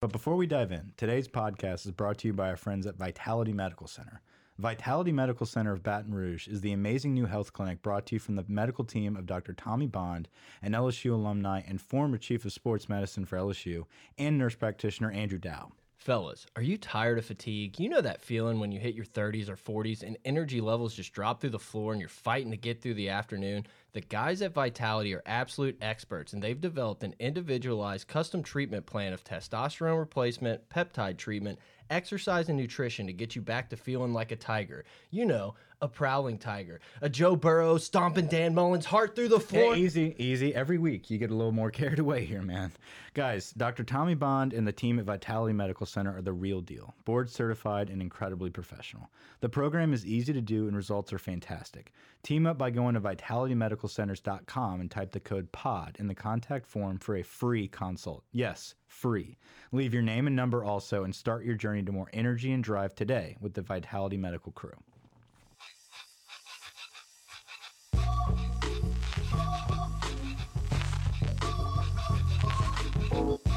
But before we dive in, today's podcast is brought to you by our friends at Vitality Medical Center. Vitality Medical Center of Baton Rouge is the amazing new health clinic brought to you from the medical team of Dr. Tommy Bond, an LSU alumni and former chief of sports medicine for LSU, and nurse practitioner Andrew Dow. Fellas, are you tired of fatigue? You know that feeling when you hit your 30s or 40s and energy levels just drop through the floor and you're fighting to get through the afternoon? The guys at Vitality are absolute experts and they've developed an individualized custom treatment plan of testosterone replacement, peptide treatment, exercise, and nutrition to get you back to feeling like a tiger. You know, a prowling tiger, a Joe Burrow stomping Dan Mullen's heart through the floor. Hey, easy, easy. Every week you get a little more carried away here, man. Guys, Dr. Tommy Bond and the team at Vitality Medical Center are the real deal. Board certified and incredibly professional. The program is easy to do and results are fantastic. Team up by going to vitalitymedicalcenters.com and type the code POD in the contact form for a free consult. Yes, free. Leave your name and number also and start your journey to more energy and drive today with the Vitality Medical crew. you.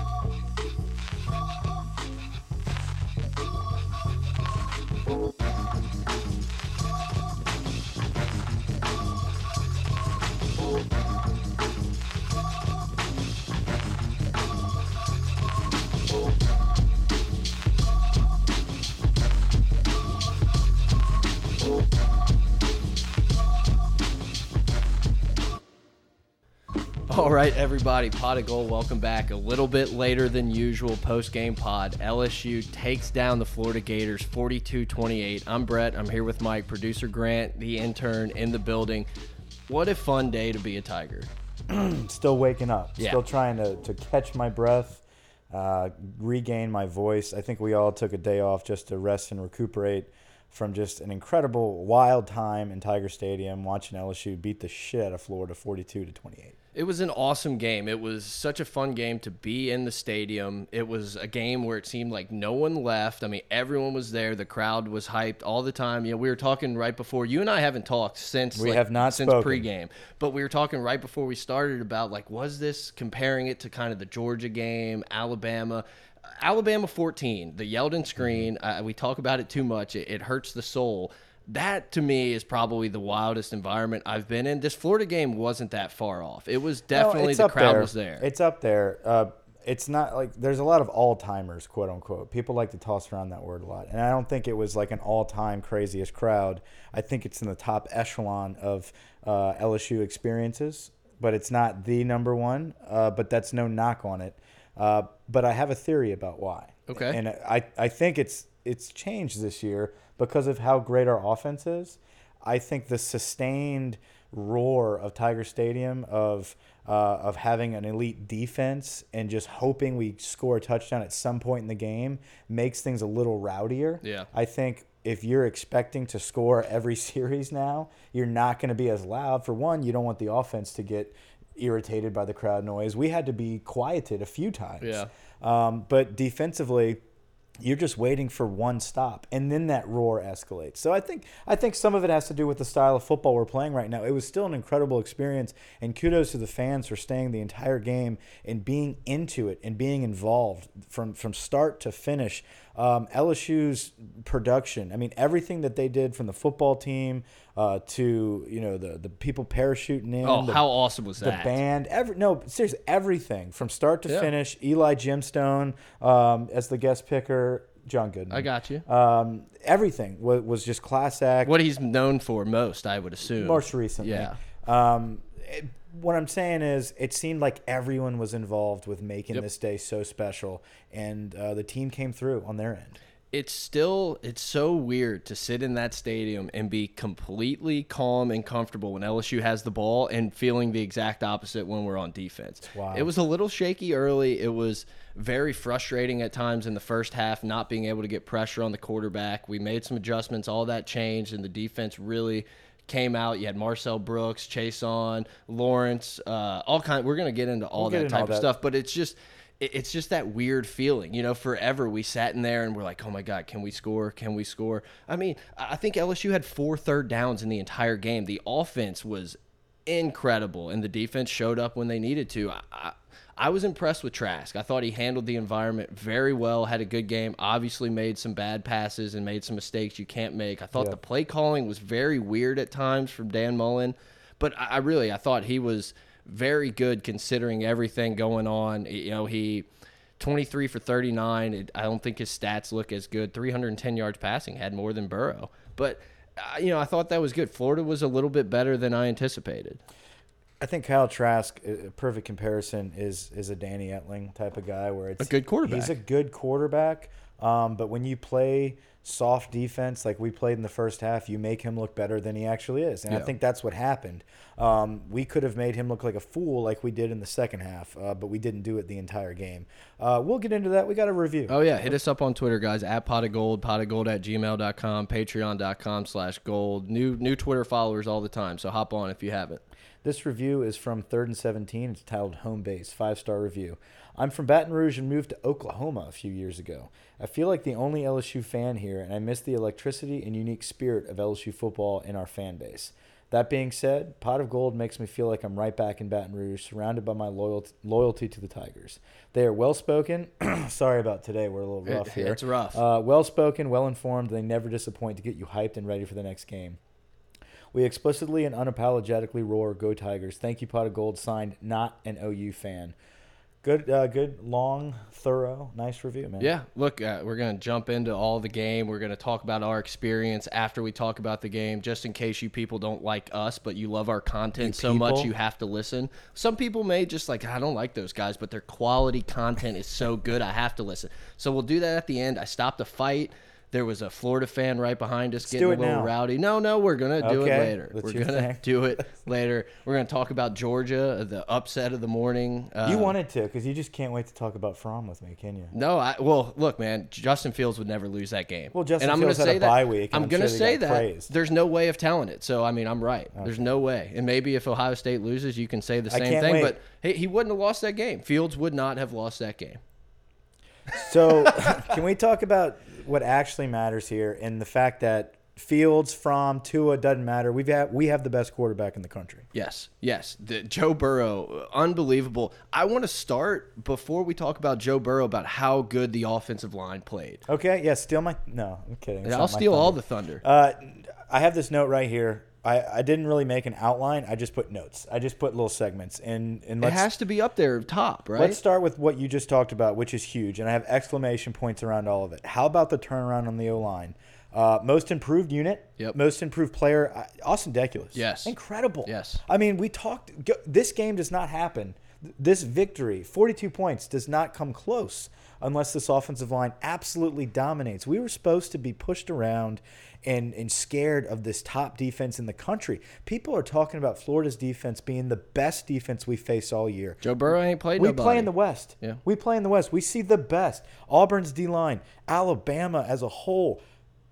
All right, everybody, pot of gold. Welcome back. A little bit later than usual post game pod. LSU takes down the Florida Gators 42 28. I'm Brett. I'm here with Mike, producer Grant, the intern in the building. What a fun day to be a Tiger. Still waking up. Yeah. Still trying to, to catch my breath, uh, regain my voice. I think we all took a day off just to rest and recuperate from just an incredible, wild time in Tiger Stadium watching LSU beat the shit out of Florida 42 to 28. It was an awesome game. It was such a fun game to be in the stadium. It was a game where it seemed like no one left. I mean, everyone was there. The crowd was hyped all the time. You know, we were talking right before. You and I haven't talked since We like, have not since spoken. pregame, but we were talking right before we started about like was this comparing it to kind of the Georgia game, Alabama. Alabama 14, the Yeldon screen. Uh, we talk about it too much. It, it hurts the soul. That to me is probably the wildest environment I've been in. This Florida game wasn't that far off. It was definitely it's the crowd there. was there. It's up there. Uh, it's not like there's a lot of all timers, quote unquote. People like to toss around that word a lot, and I don't think it was like an all time craziest crowd. I think it's in the top echelon of uh, LSU experiences, but it's not the number one. Uh, but that's no knock on it. Uh, but I have a theory about why. Okay. And I I think it's it's changed this year because of how great our offense is. I think the sustained roar of Tiger Stadium of uh, of having an elite defense and just hoping we score a touchdown at some point in the game makes things a little rowdier. Yeah. I think if you're expecting to score every series now, you're not going to be as loud. For one, you don't want the offense to get irritated by the crowd noise. We had to be quieted a few times. Yeah. Um, but defensively, you're just waiting for one stop, and then that roar escalates. So I think I think some of it has to do with the style of football we're playing right now. It was still an incredible experience, and kudos to the fans for staying the entire game and being into it and being involved from from start to finish. Um, LSU's production, I mean, everything that they did from the football team uh, to you know the the people parachuting in. oh, the- how awesome was that? the band, every no, seriously, everything from start to Yeah. finish. Eli Jimstone um, as the guest picker, John Goodman. I got you. Um, everything was, was just class act. What he's known for most, I would assume. most recently? Yeah. Um, it- what I'm saying is, it seemed like everyone was involved with making Yep. this day so special, and uh, the team came through on their end. It's still it's so weird to sit in that stadium and be completely calm and comfortable when LSU has the ball and feeling the exact opposite when we're on defense. Wow. It was a little shaky early. It was very frustrating at times in the first half not being able to get pressure on the quarterback. We made some adjustments, all that changed and the defense really came out. You had Marcel Brooks, Chaisson, Lawrence, uh, all kind we're going to get into all We'll that type all of that. stuff, but it's just it's just that weird feeling. You know, forever we sat in there and we're like, oh my God, can we score? Can we score? I mean, I think LSU had four third downs in the entire game. The offense was incredible, and the defense showed up when they needed to. I, I, I was impressed with Trask. I thought he handled the environment very well, had a good game, obviously made some bad passes and made some mistakes you can't make. I thought Yeah. the play calling was very weird at times from Dan Mullen, but I, I really I thought he was very good considering everything going on. You know, he 23 for 39. It, I don't think his stats look as good. 310 yards passing, had more than Burrow. But uh, you know, I thought that was good. Florida was a little bit better than I anticipated. I think Kyle Trask, a a perfect comparison, is is a Danny Etling type of guy where it's A good quarterback. He's a good quarterback, um, but when you play soft defense like we played in the first half, you make him look better than he actually is, and I think that's what happened. Um, we could have made him look like a fool like we did in the second half, uh, but we didn't do it the entire game. Uh, we'll get into that. We got a review. Oh yeah, hit us up on Twitter, guys, at pot of gold, pot of gold at gmail.com, patreon.com slash gold. New new Twitter followers all the time, so hop on if you haven't. This review is from Third and Seventeen. It's titled Home Base, five star review. I'm from Baton Rouge and moved to Oklahoma a few years ago. I feel like the only LSU fan here, and I miss the electricity and unique spirit of LSU football in our fan base. That being said, Pot of Gold makes me feel like I'm right back in Baton Rouge, surrounded by my loyalty, loyalty to the Tigers. They are well spoken. Sorry about today, we're a little rough It- here. it's rough. Uh, well spoken, well informed. They never disappoint to get you hyped and ready for the next game. We explicitly and unapologetically roar "Go Tigers!" Thank you, Pot of Gold. Signed, not an OU fan. Good, uh, good, long, thorough, nice review, man. Yeah, look, uh, we're going to jump into all the game. We're going to talk about our experience after we talk about the game, just in case you people don't like us, but you love our content so much you have to listen. Some people may just like, I don't like those guys, but their quality content is so good, I have to listen. So we'll do that at the end. I stopped a fight. There was a Florida fan right behind us getting a little now. rowdy. No, no, we're gonna do it later. we're gonna thing. do it later. We're gonna talk about Georgia, the upset of the morning. You Um, wanted to, because you just can't wait to talk about Fromm with me, can you? no, I well, look, man, Justin Fields would never lose that game. Well, Justin and I'm Fields gonna say a that, bye week, I'm, I'm gonna sure say that praised. there's no way of telling it. So I mean, I'm right. There's no way. And maybe if Ohio State loses, you can say the same thing. wait. But he, he wouldn't have lost that game. Fields would not have lost that game. So, can we talk about what actually matters here and the fact that Fields, from Tua doesn't matter. We've had, we have the best quarterback in the country. Yes, yes. The, Joe Burrow, unbelievable. I want to start before we talk about Joe Burrow about how good the offensive line played. Okay, yeah, steal my. No, I'm kidding. I'll steal all the thunder. Uh, I have this note right here. I, I didn't really make an outline. I just put notes. I just put little segments. And, and it has to be up there top, right? let's start with what you just talked about, which is huge. And I have exclamation points around all of it. How about the turnaround on the O line? Uh, most improved unit, Yep. most improved player, uh, Austin Deculus. Yes. Incredible. Yes. I mean, we talked, this game does not happen. This victory, 42 points, does not come close unless this offensive line absolutely dominates. We were supposed to be pushed around and, and scared of this top defense in the country. People are talking about Florida's defense being the best defense we face all year. Joe Burrow ain't played We nobody. play in the West. Yeah. We play in the West. We see the best. Auburn's D line, Alabama as a whole,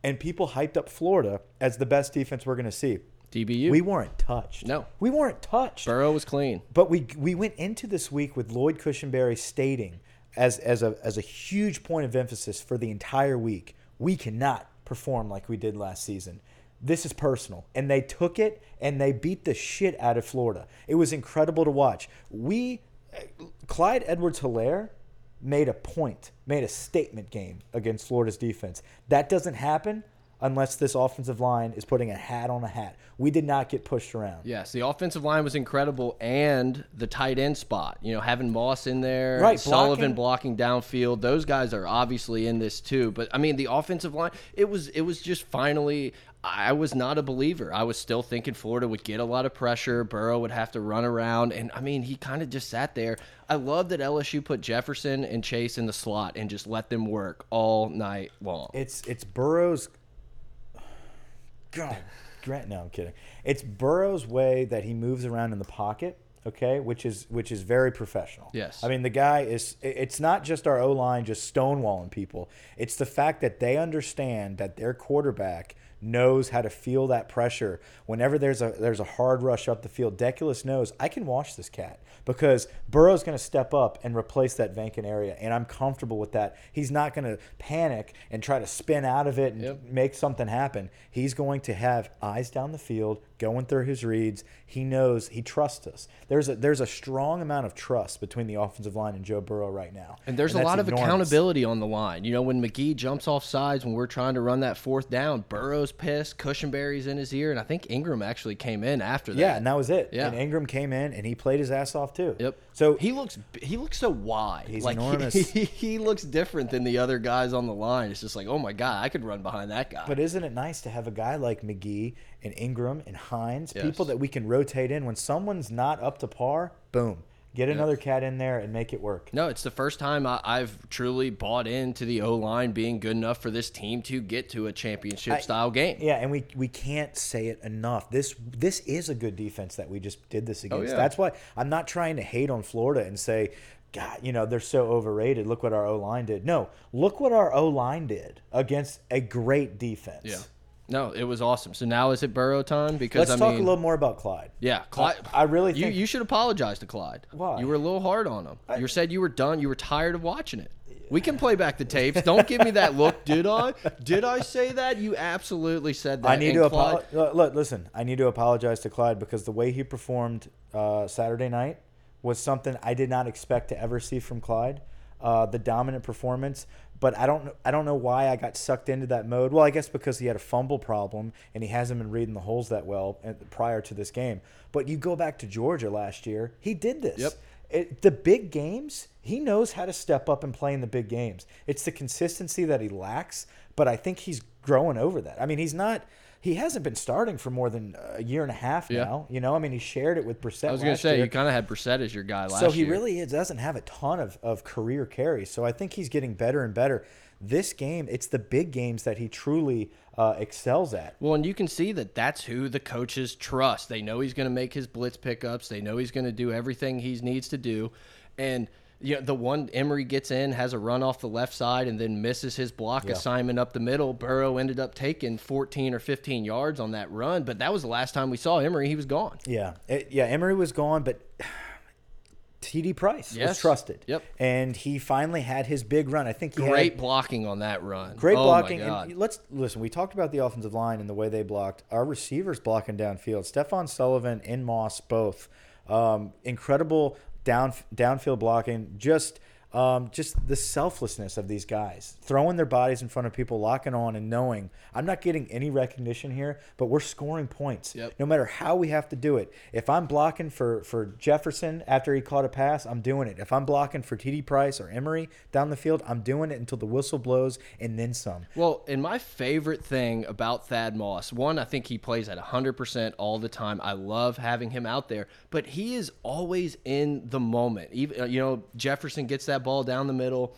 and people hyped up Florida as the best defense we're going to see. DBU. We weren't touched. No. we weren't touched. Burrow was clean. But we we went into this week with Lloyd Cushenberry stating as as a as a huge point of emphasis for the entire week, we cannot perform like we did last season. This is personal, and they took it and they beat the shit out of Florida. It was incredible to watch. We Clyde Edwards-Hilaire made a point, made a statement game against Florida's defense. That doesn't happen unless this offensive line is putting a hat on a hat. We did not get pushed around. Yes, the offensive line was incredible, and the tight end spot. You know, having Moss in there, Right, Sullivan blocking downfield. Those guys are obviously in this too. But I mean, the offensive line. It was it was just finally. I was not a believer. I was still thinking Florida would get a lot of pressure. Burrow would have to run around, and I mean, he kind of just sat there. I love that LSU put Jefferson and Chase in the slot and just let them work all night long. It's it's Burrow's. God, Grant. No, I'm kidding. It's Burrow's way that he moves around in the pocket. Okay, which is which is very professional. Yes. I mean the guy is. It's not just our O line just stonewalling people. It's the fact that they understand that their quarterback knows how to feel that pressure. Whenever there's a there's a hard rush up the field, Deculus knows I can wash this cat because Burrow's going to step up and replace that vacant area, and I'm comfortable with that. He's not going to panic and try to spin out of it and Yep. make something happen. He's going to have eyes down the field, going through his reads. He knows he trusts us. There's a there's a strong amount of trust between the offensive line and Joe Burrow right now. And there's a lot of enormous. accountability on the line. You know, when McGee jumps off sides when we're trying to run that fourth down, Burrow's pissed, Cushenberry's in his ear, and I think Ingram actually came in after that. Yeah, and that was it. Yeah. And Ingram came in and he played his ass off too. Yep. So he looks he looks so wide. He's like enormous. He, he looks different than the other guys on the line. It's just like, oh my god, I could run behind that guy. But isn't it nice to have a guy like McGee and Ingram and Hines, Yes. people that we can rotate in when someone's not up to par? Boom, get another cat in there and make it work. no, it's the first time I, I've truly bought into the O line being good enough for this team to get to a championship style game. Yeah, and we we can't say it enough. This this is a good defense that we just did this oh, against. Oh, yeah. That's why I'm not trying to hate on Florida and say, God, you know they're so overrated. Look what our O line did. No, look what our O line did against a great defense. Yeah. No, it was awesome. So now is it Burrow time? Because Let's I talk mean, a little more about Clyde. Yeah, Clyde. I really you think- you should apologize to Clyde. Why? You were a little hard on him. you said you were done. You were tired of watching it. We can play back the tapes. Don't give me that look. Did I? Did I say that? You absolutely said that. I need And to apologize. Look, listen, I need to apologize to Clyde because the way he performed uh, Saturday night was something I did not expect to ever see from Clyde. Uh, the dominant performance, but I don't, I don't know why I got sucked into that mode. Well, I guess because he had a fumble problem and he hasn't been reading the holes that well uh, prior to this game. But you go back to Georgia last year, he did this. Yep. It, the big games, he knows how to step up and play in the big games. It's the consistency that he lacks, but I think he's growing over that. I mean, he's not. He hasn't been starting for more than a year and a half Yeah. now. You know, I mean, he shared it with Brossette. I was going to say year. you kind of had Brossette as your guy last So he year. really is, doesn't have a ton of, of career carries. So I think he's getting better and better. This game, it's the big games that he truly uh, excels at. Well, and you can see that that's who the coaches trust. They know he's going to make his blitz pickups. They know he's going to do everything he needs to do. And you know, the one Emery gets in has a run off the left side and then misses his block Yeah. assignment up the middle. Burrow ended up taking 14 or 15 yards on that run, but that was the last time we saw Emery. He was gone. Yeah, It- yeah. Emery was gone, but T.D. Price was trusted. Yep. and he finally had his big run. I think he had Great blocking on that run. Great Oh, blocking. My God. And let's listen. We talked about the offensive line and the way they blocked. Our receivers blocking downfield. Stefan Sullivan and Moss both. Um, incredible down downfield blocking. Just um, just the selflessness of these guys throwing their bodies in front of people, locking on, and knowing I'm not getting any recognition here, but we're scoring points. Yep. No matter how we have to do it. If I'm blocking for for Jefferson after he caught a pass, I'm doing it. If I'm blocking for TD Price or Emery down the field, I'm doing it until the whistle blows and then some. Well, and my favorite thing about Thad Moss, one, I think he plays at 100% all the time. I love having him out there, but he is always in the moment. Even you know, Jefferson gets that ball down the middle,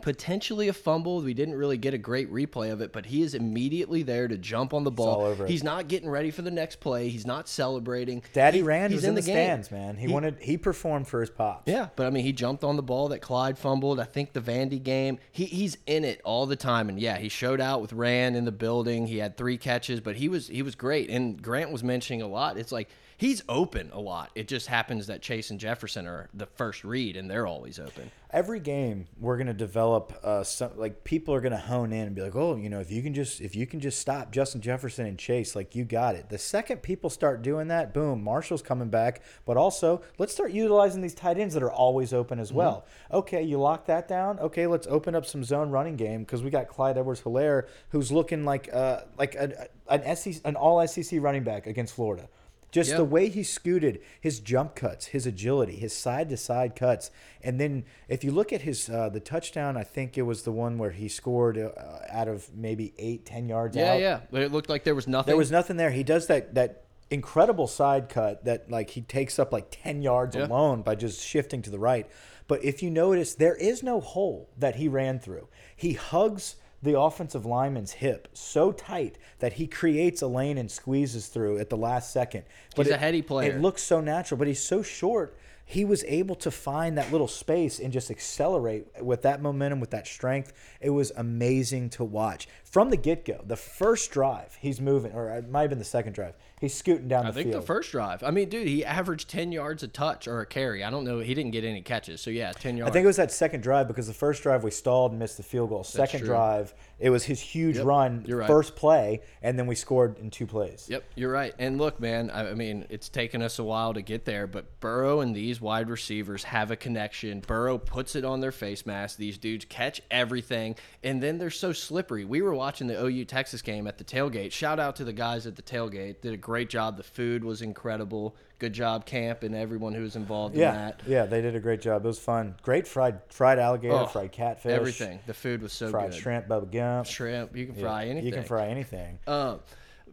potentially a fumble. We didn't really get a great replay of it, but he is immediately there to jump on the ball. all. He's not getting ready for the next play. He's not celebrating. Daddy He- Rand he's was in, the, game. stands, man. He, He- wanted he performed for his pops. Yeah, but I mean, he jumped on the ball that Clyde fumbled. I think the Vandy game, he, he's in it all the time, and yeah, he showed out with Rand in the building. He had three catches, but he was he was great. And Grant was mentioning a lot. It's like he's open a lot. It just happens that Chase and Jefferson are the first read, and they're always open. Every game we're gonna develop uh, some like people are gonna hone in and be like, oh, you know, if you can just if you can just stop Justin Jefferson and Chase, like you got it. The second people start doing that, boom, Marshall's coming back. But also, let's start utilizing these tight ends that are always open as well. Okay, you lock that down. Okay, let's open up some zone running game because we got Clyde Edwards-Hilaire who's looking like uh like an an SEC an all SEC running back against Florida. Just Yeah. the way he scooted, his jump cuts, his agility, his side to side cuts, and then if you look at his uh, the touchdown, I think it was the one where he scored uh, out of maybe eight, ten yards Yeah, out. yeah. But it looked like there was nothing. There was nothing there. He does that that incredible side cut that like he takes up like 10 yards Yeah. alone by just shifting to the right. But if you notice, there is no hole that he ran through. He hugs the offensive lineman's hip so tight that he creates a lane and squeezes through at the last second. But He's a heady player. It looks so natural, but he's so short. he was able to find that little space and just accelerate with that momentum, with that strength. It was amazing to watch from the get go. The first drive, he's moving, or it might have been the second drive. He's scooting down I the field. I think the first drive. I mean, dude, he averaged 10 yards a touch or a carry. I don't know. He didn't get any catches. So, yeah, 10 yards. I think it was that second drive because the first drive we stalled and missed the field goal. Second drive, it was his huge Yep, run, you're right. first play, and then we scored in two plays. Yep, you're right. And look, man, I, I mean, it's taken us a while to get there, but Burrow and these wide receivers have a connection. Burrow puts it on their face mask. These dudes catch everything, and then they're so slippery. We were watching the OU Texas game at the tailgate. Shout out to the guys at the tailgate. Did a great job. The food was incredible. Good job, camp, and everyone who was involved in Yeah, that. yeah, they did a great job. It was fun. Great fried fried alligator, Oh, fried catfish, Everything. The food was so fried good. Fried shrimp, bubba gump. Shrimp. You can Yeah, fry anything. You can fry anything. Um,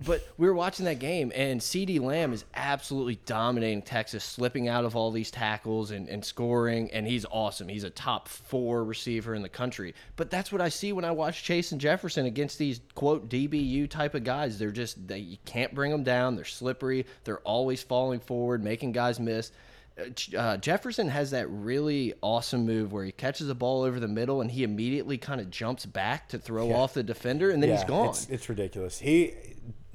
but we were watching that game, and CeeDee Lamb is absolutely dominating Texas, slipping out of all these tackles and, and scoring, and he's awesome. He's a top four receiver in the country. But that's what I see when I watch Chase and Jefferson against these quote DBU type of guys. They're just they you can't bring them down. They're slippery. They're always falling forward, making guys miss. Uh, Uh, Jefferson has that really awesome move where he catches a ball over the middle and he immediately kind of jumps back to throw off the defender, and then he's gone. It's, it's ridiculous. He,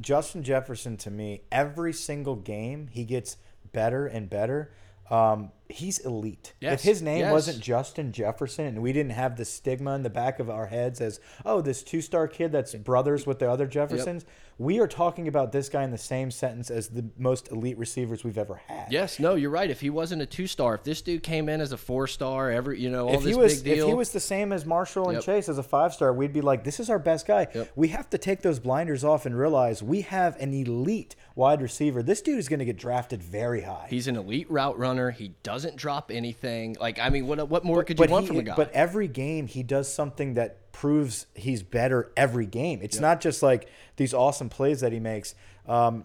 Justin Jefferson, to me, every single game he gets better and better. Um, he's elite. Yes, If his name yes. wasn't Justin Jefferson and we didn't have the stigma in the back of our heads as, oh, this two star kid that's brothers with the other Jeffersons, we are talking about this guy in the same sentence as the most elite receivers we've ever had. Yes, no, you're right. If he wasn't a two star, if this dude came in as a four star, every you know all if this he was big deal, if he was the same as Marshall and Yep. Chase as a five star, we'd be like, this is our best guy. Yep. We have to take those blinders off and realize we have an elite wide receiver. This dude is going to get drafted very high. he's an elite route runner. He doesn't drop anything. Like I mean, what what more could you want he, from a guy? but every game he does something that proves he's better every game. It's not just like these awesome plays that he makes. Um,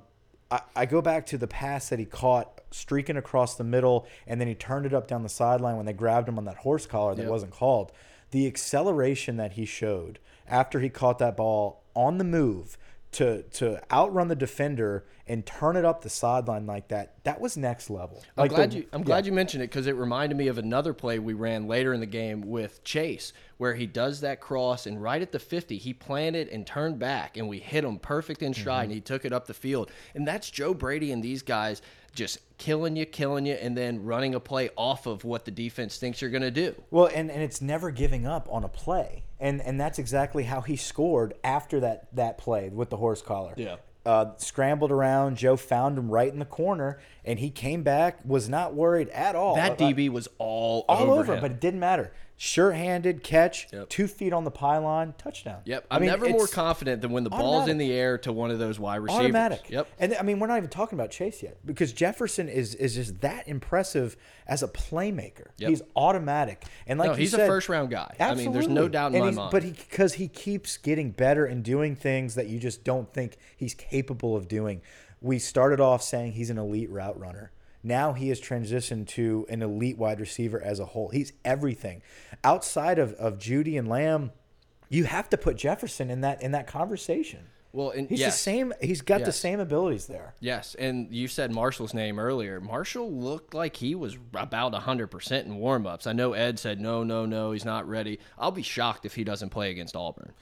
I, I go back to the pass that he caught streaking across the middle, and then he turned it up down the sideline when they grabbed him on that horse collar that Yep. wasn't called. The acceleration that he showed after he caught that ball on the move to to outrun the defender and turn it up the sideline like that, that was next level. I'm Like the- glad you. I'm yeah. glad you mentioned it because it reminded me of another play we ran later in the game with Chase, where he does that cross and right at the 50, he planted and turned back, and we hit him perfect in stride, Mm-hmm. and he took it up the field. And that's Joe Brady and these guys just killing you, killing you, and then running a play off of what the defense thinks you're going to do. Well, and, and it's never giving up on a play. And and that's exactly how he scored after that that play with the horse collar. Yeah. Uh, scrambled around. Joe found him right in the corner, and he came back. Was not worried at all. That DB was all, all over, over, but it didn't matter. Sure-handed catch, Yep. two feet on the pylon, touchdown. Yep, I I'm mean, never more confident than when the ball's in the air to one of those wide receivers. Automatic. Yep. And I mean, we're not even talking about Chase yet because Jefferson is is just that impressive as a playmaker. Yep. He's automatic, and like No, he's a first-round guy. I mean, there's no doubt in And my mind. But he because he keeps getting better and doing things that you just don't think he's capable of doing. We started off saying he's an elite route runner. Now he has transitioned to an elite wide receiver as a whole. He's everything. Outside of, of Jeudy and Lamb, you have to put Jefferson in that in that conversation. Well, and He's yes. the same. He's got the same abilities there. Yes, and you said Marshall's name earlier. Marshall looked like he was about 100% in warm-ups. I know Ed said no, no, no, he's not ready. I'll be shocked if he doesn't play against Auburn.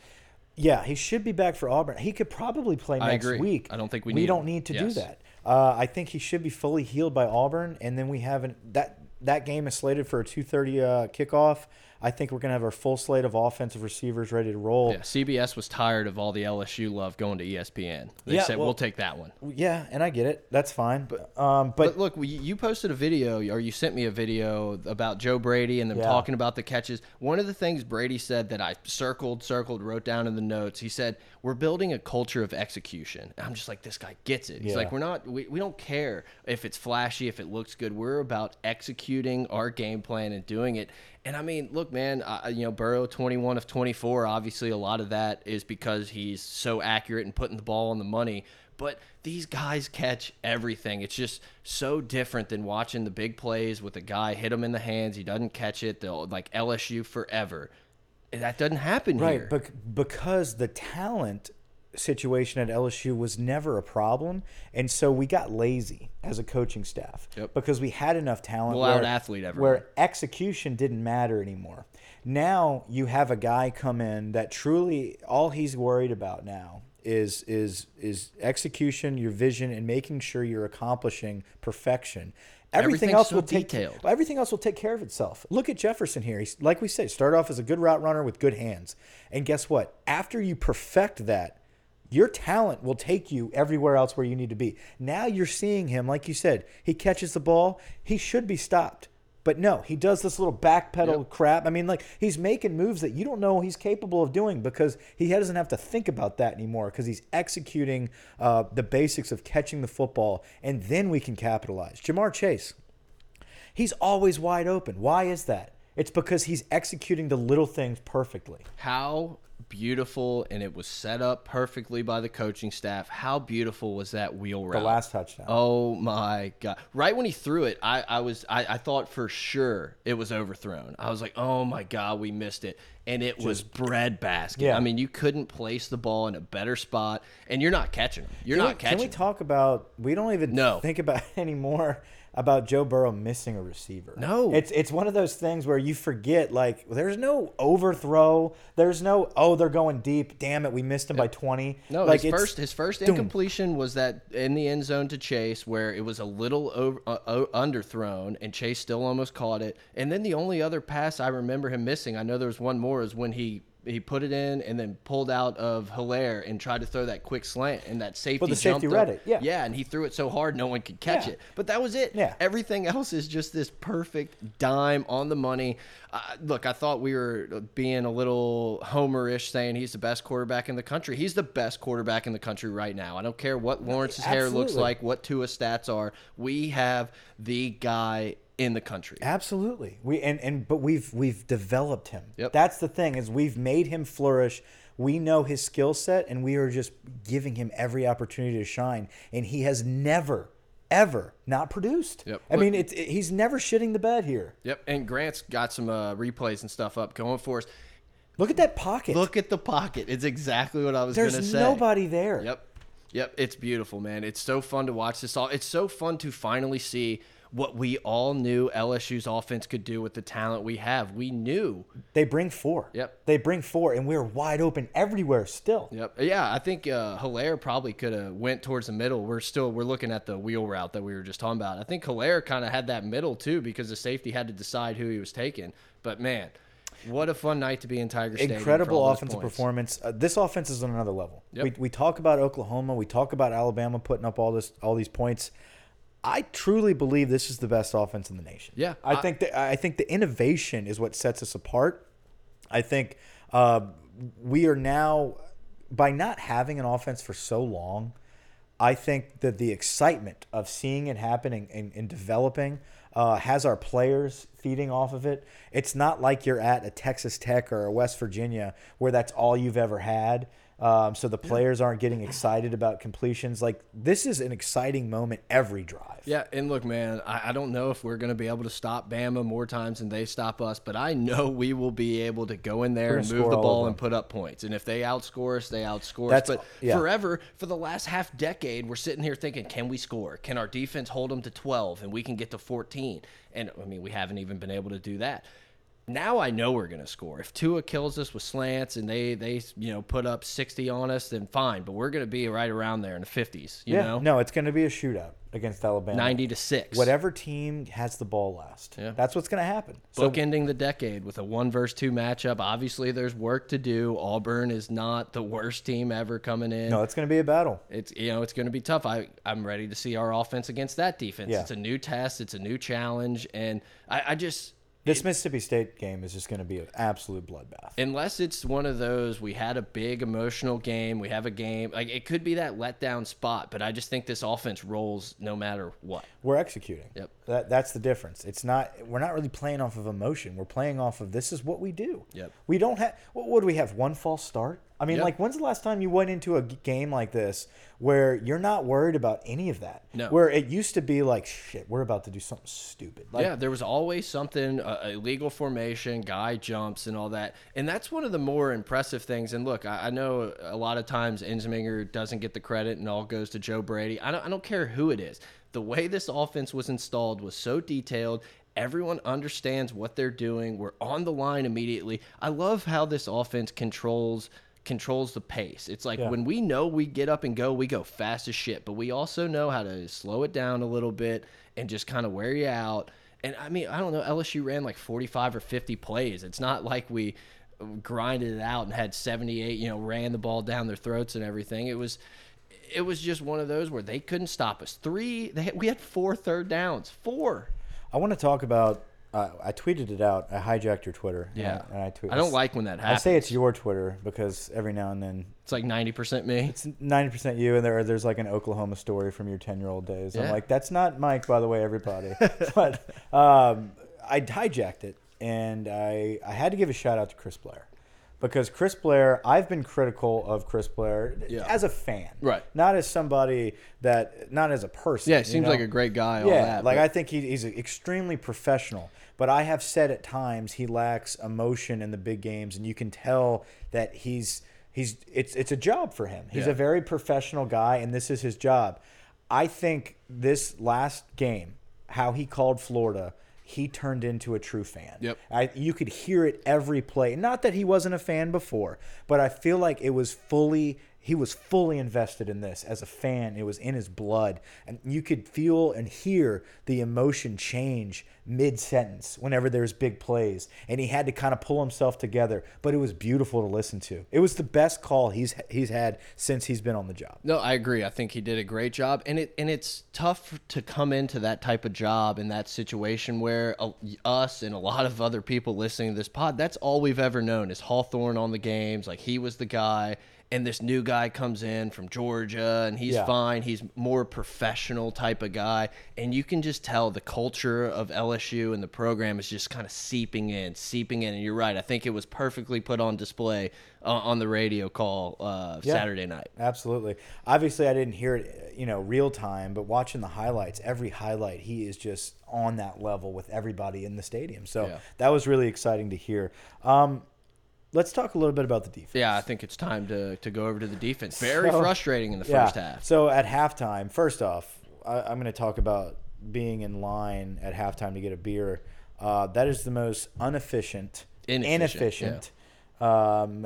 Yeah, he should be back for Auburn. He could probably play I next agree. week. I don't think we we need don't him. need to Yes. do that. Uh, I think he should be fully healed by Auburn, and then we have an, that that game is slated for a two thirty uh, kickoff. I think we're gonna have our full slate of offensive receivers ready to roll. Yeah, CBS was tired of all the LSU love going to ESPN. They Yeah, said well- we'll take that one. Yeah, and I get it. That's fine. But, um, but, But look, you posted a video, or you sent me a video about Joe Brady and them Yeah. talking about the catches. One of the things Brady said that I circled, circled, wrote down in the notes. He said, "We're building a culture of execution." And I'm just like, this guy gets it. He's Yeah. like, "We're not. We, we don't care if it's flashy, if it looks good. We're about executing our game plan and doing it." And I mean, look, man, you know, Burrow 21 of 24. Obviously, a lot of that is because he's so accurate and putting the ball on the money. But these guys catch everything. It's just so different than watching the big plays with a guy hit him in the hands. He doesn't catch it. They'll like LSU forever. And that doesn't happen right, here. bec- because the talent situation at LSU was never a problem, and so we got lazy as a coaching staff Yep. because we had enough talent. We'll where, everyone. Where execution didn't matter anymore. Now you have a guy come in that truly all he's worried about now is is is execution, your vision, and making sure you're accomplishing perfection. Everything else so will take detailed. everything else will take care of itself. Look at Jefferson here. He's like we say, start off as a good route runner with good hands. And guess what? After you perfect that, your talent will take you everywhere else where you need to be. Now you're seeing him, like you said, he catches the ball, he should be stopped. But no, he does this little backpedal Yep. crap. I mean, like he's making moves that you don't know he's capable of doing because he doesn't have to think about that anymore because he's executing uh, the basics of catching the football, and then we can capitalize. Ja'Marr Chase, he's always wide open. Why is that? It's because he's executing the little things perfectly. How beautiful, and it was set up perfectly by the coaching staff. How beautiful was that wheel route? The last touchdown. Oh my god! Right when he threw it, I, I was I, I thought for sure it was overthrown. I was like, oh my god, we missed it, and it was bread basket. Yeah. I mean, you couldn't place the ball in a better spot, and you're not catching them. You're Can not we, catching. Can we talk about? We don't even No. think about anymore about Joe Burrow missing a receiver. No. it's it's one of those things where you forget. Like, there's no overthrow. There's no oh they're going deep. Damn it, we missed him by twenty. No, like his first his first Doom. incompletion was that in the end zone to Chase, where it was a little over, uh, uh, underthrown, and Chase still almost caught it. And then the only other pass I remember him missing, I know there was one more, is when he he put it in and then pulled out of Hilaire and tried to throw that quick slant, and that safety. the safety read it, yeah. yeah, and he threw it so hard no one could catch Yeah. it. But that was it. Yeah. Everything else is just this perfect dime on the money. Uh, look, I thought we were being a little homerish saying he's the best quarterback in the country. He's the best quarterback in the country right now. I don't care what Lawrence's hair looks like, what Tua's stats are. We have the guy in the country. Absolutely. We and, and but we've we've developed him. Yep. That's the thing is we've made him flourish. We know his skill set and we are just giving him every opportunity to shine and he has never ever not produced. Yep. I mean it's it, he's never shitting the bed here. Yep, and Grant's got some uh, replays and stuff up going for us. Look at that pocket. Look at the pocket. It's exactly what I was going to say. There's nobody there. Yep. Yep. It's beautiful, man. It's so fun to watch this all. It's so fun to finally see what we all knew LSU's offense could do with the talent we have. We knew. They bring four. Yep. They bring four and we're wide open everywhere still. Yep. Yeah, I think uh, Hilaire probably could have went towards the middle. We're still we're looking at the wheel route that we were just talking about. I think Hilaire kind of had that middle too because the safety had to decide who he was taking. But man, what a fun night to be in Tiger Stadium. incredible offensive performance. Uh, this offense is on another level. Yep. We, we talk about Oklahoma, we talk about Alabama putting up all this all these points. I truly believe this is the best offense in the nation. Yeah, I, I- think that I think the innovation is what sets us apart. I think uh, we are now by not having an offense for so long. I think that the excitement of seeing it happening and, and developing uh, has our players feeding off of it. It's not like you're at a Texas Tech or a West Virginia where that's all you've ever had. Um, so the players aren't getting excited about completions. Like this is an exciting moment every drive. Yeah, and look, man, I, I don't know if we're going to be able to stop Bama more times than they stop us, but I know we will be able to go in there and move the ball and put up points. And if they outscore us, they outscore That's- us. But yeah. forever, for the last half decade, we're sitting here thinking, can we score? Can our defense hold them to 12 and we can get to 14? And I mean, we haven't even been able to do that. Now I know we're going to score. If Tua kills us with slants and they they you know put up 60 on us, then fine. But we're going to be right around there in the 50s. You yeah. know, No, it's going to be a shootout against Alabama. 90 to six. Whatever team has the ball last. Yeah. That's what's going to happen. So bookending the decade with a one versus two matchup. Obviously, there's work to do. Auburn is not the worst team ever coming in. no, it's going to be a battle. It's you know it's going to be tough. I I'm ready to see our offense against that defense. Yeah. It's a new test. It's a new challenge, and I, I just This Mississippi State game is just going to be an absolute bloodbath. unless it's one of those we had a big emotional game, we have a game like it could be that letdown spot. But I just think this offense rolls no matter what. We're executing. Yep. That that's the difference. It's not we're not really playing off of emotion. We're playing off of this is what we do. Yep. We don't have what would we have one false start? I mean, Yep. like, when's the last time you went into a game like this where you're not worried about any of that? No. Where it used to be like, shit, we're about to do something stupid. Like, yeah, there was always something uh, illegal formation, guy jumps, and all that, and that's one of the more impressive things. And look, I, I know a lot of times Ensminger doesn't get the credit, and all goes to Joe Brady. I don't, I don't care who it is. The way this offense was installed was so detailed. Everyone understands what they're doing. We're on the line immediately. I love how this offense controls controls the pace. It's like Yeah. when we know we get up and go, we go fast as shit, but we also know how to slow it down a little bit and just kind of wear you out. And I mean, I don't know, LSU ran like 45 or 50 plays. It's not like we uh, grinded it out and had 78, you know, ran the ball down their throats and everything. It was it was just one of those where they couldn't stop us. Three, they had, we had four third downs. Four. I want to talk about. Uh, I tweeted it out. I hijacked your Twitter. and Yeah. I, and I, tweet, I don't like when that happens. I say it's your Twitter because every now and then It's like 90% me. it's ninety percent you, and there there's like an Oklahoma story from your ten year old days. I'm like, that's not Mike, by the way, everybody. but um, I hijacked it, and I I had to give a shout out to Chris Blair because Chris Blair, I've been critical of Chris Blair Yeah. as a fan, Right. Not as somebody that, not as a person. Yeah, you seems know? like a great guy. all Yeah, that, like but- I think he, he's extremely professional. But I have said at times he lacks emotion in the big games, and you can tell that he's he's it's it's a job for him. He's Yeah. a very professional guy, and this is his job. I think this last game, how he called Florida, he turned into a true fan. Yep. I, you could hear it every play. Not that he wasn't a fan before, but I feel like it was fully he was fully invested in this as a fan. It was in his blood, and you could feel and hear the emotion change mid sentence whenever there's big plays, and he had to kind of pull himself together. But it was beautiful to listen to. It was the best call he's he's had since he's been on the job. No, I agree. I think he did a great job, and it and it's tough to come into that type of job in that situation where uh, us and a lot of other people listening to this pod, that's all we've ever known is Hawthorne on the games. Like he was the guy, and this new guy comes in from Georgia, and he's Yeah. fine. He's more professional type of guy, and you can just tell the culture of LSU and the program is just kind of seeping in, seeping in. And you're right. I think it was perfectly put on display uh, on the radio call uh, Yeah. Saturday night. Absolutely. Obviously, I didn't hear it, you know, real time, but watching the highlights, every highlight, he is just on that level with everybody in the stadium. So Yeah. that was really exciting to hear. Um, let's talk a little bit about the defense. Yeah, I think it's time to, to go over to the defense. Very So- frustrating in the Yeah. first half. So at halftime, first off, I, I'm going to talk about being in line at halftime to get a beer. Uh, that is the most inefficient, Inefficient, inefficient um,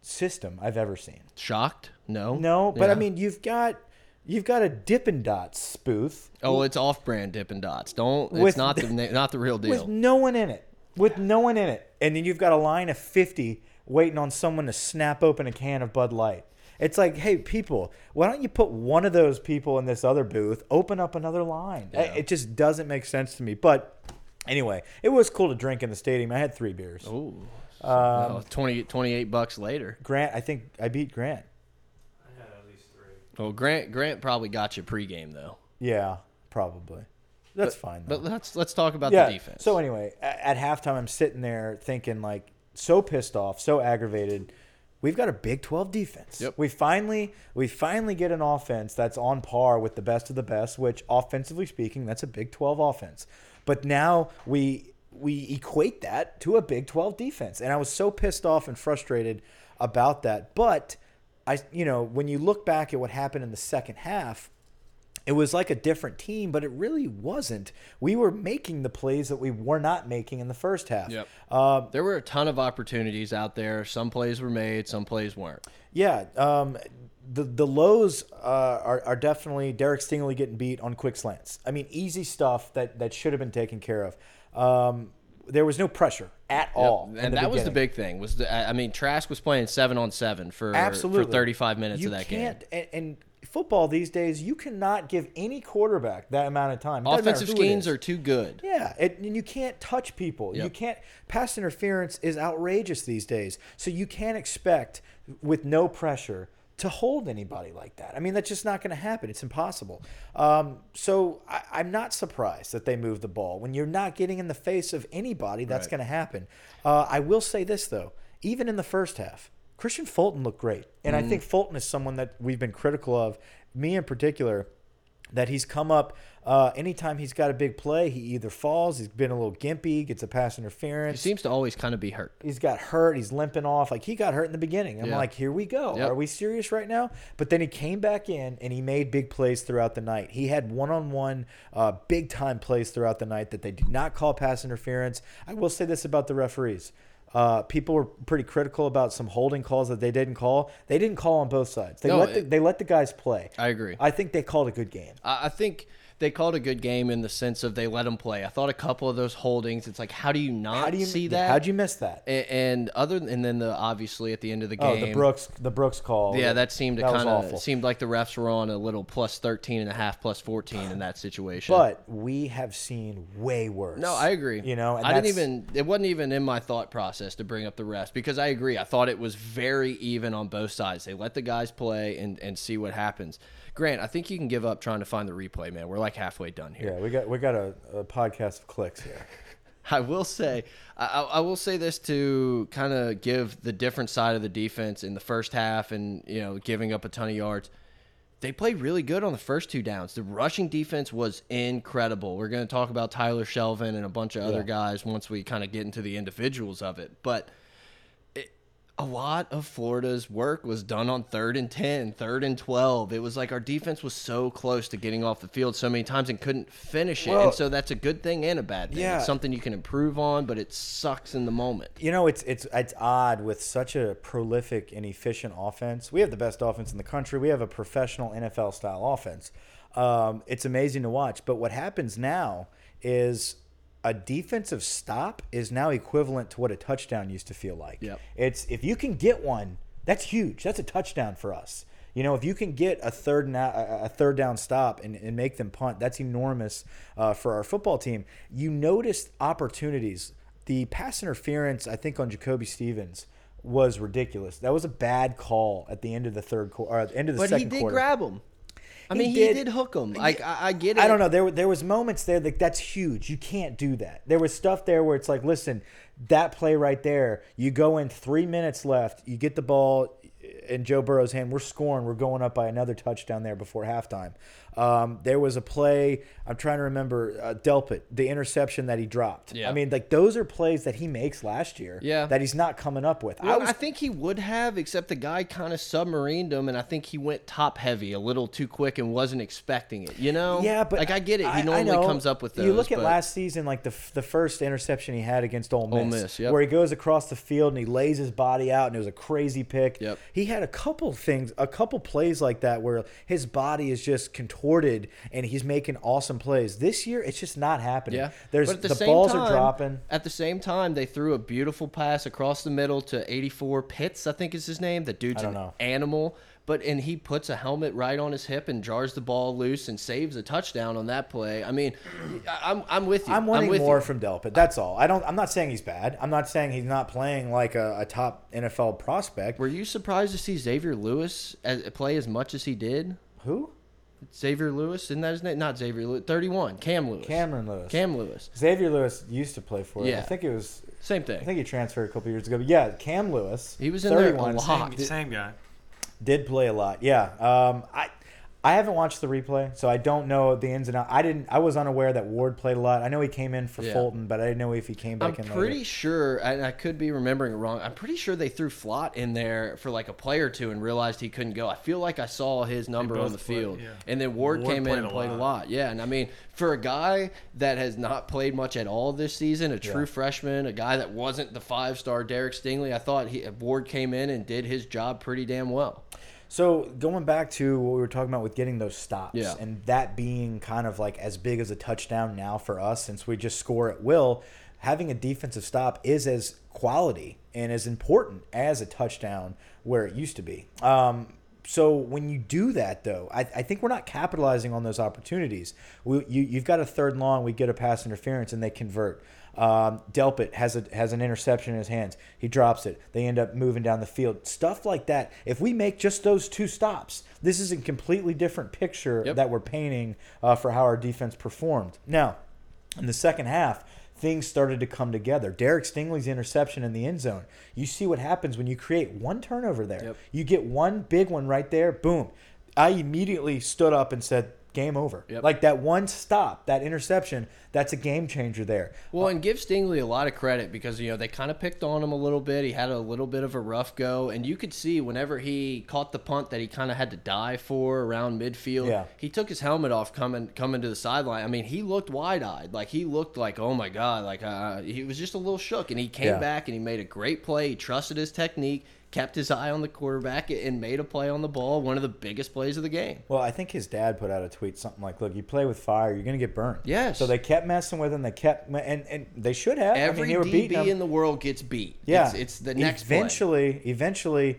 system I've ever seen. Shocked? No. No, but I mean, you've got you've got a Dippin' Dots spoof Oh, it's off-brand Dippin' Dots. Don't. It's not the- the not the real deal. with no one in it, with no one in it, and then you've got a line of fifty waiting on someone to snap open a can of Bud Light. It's like, hey, people, why don't you put one of those people in this other booth, open up another line? Yeah. It just doesn't make sense to me. But anyway, it was cool to drink in the stadium. I had three beers. Ooh. Um, Well, 20, 28 bucks later. Grant, I think I beat Grant. I had at least three. Well, Grant Grant probably got you pregame though. Yeah, probably. That's fine. Though. But let's let's talk about yeah. the defense. So anyway, a- at halftime, I'm sitting there thinking like so pissed off, so aggravated. We've got a Big 12 defense. Yep. We finally we finally get an offense that's on par with the best of the best, which offensively speaking, that's a Big 12 offense. But now we we equate that to a Big 12 defense. And I was so pissed off and frustrated about that. But I you know, when you look back at what happened in the second half, it was like a different team, but it really wasn't. We were making the plays that we were not making in the first half. Yep. Uh, there were a ton of opportunities out there. Some plays were made, some plays weren't. yeah. Um, the the lows uh, are are definitely Derek Stingley getting beat on quick slants. I mean, easy stuff that that should have been taken care of. Um, there was no pressure at all, And that was the big thing. Was the, I mean Trask was playing seven on seven for absolutely for 35 minutes you of that game. And, and football these days, you cannot give any quarterback that amount of time. It Offensive schemes are too good. Yeah, it, and you can't touch people. You can't. Pass interference is outrageous these days. So you can't expect with no pressure to hold anybody like that. I mean, that's just not going to happen. It's impossible. Um, so I, I'm not surprised that they moved the ball when you're not getting in the face of anybody. That's Right. going to happen. Uh, I will say this though, even in the first half. Kristian Fulton looked great. And Mm-hmm. I think Fulton is someone that we've been critical of, me in particular, that he's come up uh, anytime he's got a big play, he either falls, he's been a little gimpy, gets a pass interference. He seems to always kind of be hurt. He's got hurt. He's limping off. Like he got hurt in the beginning. I'm Yeah. like, here we go. Yep. Are we serious right now? But then he came back in and he made big plays throughout the night. He had one-on-one, uh, big-time plays throughout the night that they did not call pass interference. I will say this about the referees. Uh, people were pretty critical about some holding calls that they didn't call. They didn't call on both sides. They No, let the, it- they let the guys play. I agree. I think they called a good game. I I think they called a good game in the sense of they let him play. I thought a couple of those holdings. It's like, how do you not How do you see that? How'd you miss that? A- And other and then the obviously at the end of the Oh, game, the Brooks, the Brooks call. yeah, that seemed to kind of seemed like the refs were on a little plus 13 and a half, plus 14 in that situation. But we have seen way worse. No, I agree. You know, and I didn't even. It wasn't even in my thought process to bring up the refs because I agree. I thought it was very even on both sides. They let the guys play and and see what happens. Grant, I think you can give up trying to find the replay, man. We're like halfway done here. Yeah, we got we got a, a podcast of clicks here. I will say, I, I will say this to kind of give the different side of the defense in the first half, and you know, giving up a ton of yards. They played really good on the first two downs. The rushing defense was incredible. We're going to talk about Tyler Shelvin and a bunch of other guys once we kind of get into the individuals of it. But a lot of Florida's work was done on third and 10, third and 12. It was like our defense was so close to getting off the field so many times and couldn't finish it. Well- and so that's a good thing and a bad thing. Yeah. It's something you can improve on, but it sucks in the moment. You know, it's it's it's odd with such a prolific and efficient offense. We have the best offense in the country. We have a professional NFL style offense. Um, it's amazing to watch. But what happens now is a defensive stop is now equivalent to what a touchdown used to feel like. Yep. It's if you can get one, that's huge. That's a touchdown for us. You know, if you can get a third and a third down stop and, and make them punt, that's enormous uh, for our football team. You noticed opportunities. The pass interference, I think, on Jacoby Stevens was ridiculous. That was a bad call at the end of the third quarter, or at the end of the But he second did quarter. grab him. I mean, he did. did, hook him. Like I, I get it. I don't know. There, there was moments there that that's huge. You can't do that. There was stuff there where it's like, listen, that play right there. You go in three minutes left. You get the ball in Joe Burrow's hand. We're scoring. We're going up by another touchdown there before halftime. Um, there was a play. I'm trying to remember uh, Delpit, the interception that he dropped. Yeah. I mean, like those are plays that he makes last year. Yeah. That he's not coming up with. Well, I I, think he would have, except the guy kind of submarined him, and I think he went top heavy a little too quick and wasn't expecting it. You know? Yeah, but like I get it. He I- I normally know. comes up with those. You look at last season, like the the first interception he had against Ole Miss, Ole Miss, yep. where he goes across the field and he lays his body out, and it was a crazy pick. Yep. He had a couple things, a couple plays like that where his body is just contorted and he's making awesome plays. This year, it's just not happening. Yeah, there's the, the, same balls time, are dropping. At the same time, they threw a beautiful pass across the middle to 84 Pitts, I think is his name. The dude's an know. animal, but and he puts a helmet right on his hip and jars the ball loose and saves a touchdown on that play. I mean, I'm I'm with you. I'm wanting with more you. from Delpit. That's all. I don't. I'm not saying he's bad. I'm not saying he's not playing like a, a top NFL prospect. Were you surprised to see Xavier Lewis as, play as much as he did? Who? Xavier Lewis, isn't that his name? Not Xavier Lewis. 31. Cam Lewis. Cameron Lewis. Cam Lewis. Xavier Lewis used to play for it. Yeah. I think it was Same thing. I think he transferred a couple years ago. But yeah, Cam Lewis. He was in there a 31, lot. Same, same guy. Did play a lot. Yeah. Um, I I haven't watched the replay, so I don't know the ins and outs. I didn't. I was unaware that Ward played a lot. I know he came in for Yeah. Fulton, but I didn't know if he came back I'm back in. pretty later. sure, and I could be remembering it wrong. I'm pretty sure they threw Flott in there for like a play or two and realized he couldn't go. I feel like I saw his number on both the played, field, yeah. and then Ward, Ward came in and a played a lot. lot. Yeah, and I mean, for a guy that has not played much at all this season, a true Yeah. freshman, a guy that wasn't the five star Derek Stingley, I thought he Ward came in and did his job pretty damn well. So going back to what we were talking about with getting those stops, Yeah. and that being kind of like as big as a touchdown now for us, since we just score at will. Having a defensive stop is as quality and as important as a touchdown where it used to be. Um, so when you do that, though, I, I think we're not capitalizing on those opportunities. We, you, you've got a third and long, we get a pass interference, and they convert. Um, Delpit has a has an interception in his hands. He drops it. They end up moving down the field. Stuff like that. If we make just those two stops, this is a completely different picture Yep. that we're painting uh, for how our defense performed. Now, in the second half, things started to come together. Derek Stingley's interception in the end zone. You see what happens when you create one turnover there. Yep. You get one big one right there. Boom. I immediately stood up and said, "Game over." Yep. Like that one stop, that interception. That's a game changer there. Well, and give Stingley a lot of credit because you know they kind of picked on him a little bit. He had a little bit of a rough go, and you could see whenever he caught the punt that he kind of had to die for around midfield. Yeah. he took his helmet off coming coming to the sideline. I mean, he looked wide eyed, like he looked like oh my god, like uh, he was just a little shook, and he came Yeah. back and he made a great play. He trusted his technique. Kept his eye on the quarterback and made a play on the ball, one of the biggest plays of the game. Well, I think his dad put out a tweet something like, "Look, you play with fire, you're going to get burned." Yes. So they kept messing with him. They kept, and and they should have. Every I mean, they were beating DB in the world gets beat. Yeah, it's, it's the next play. Eventually, eventually,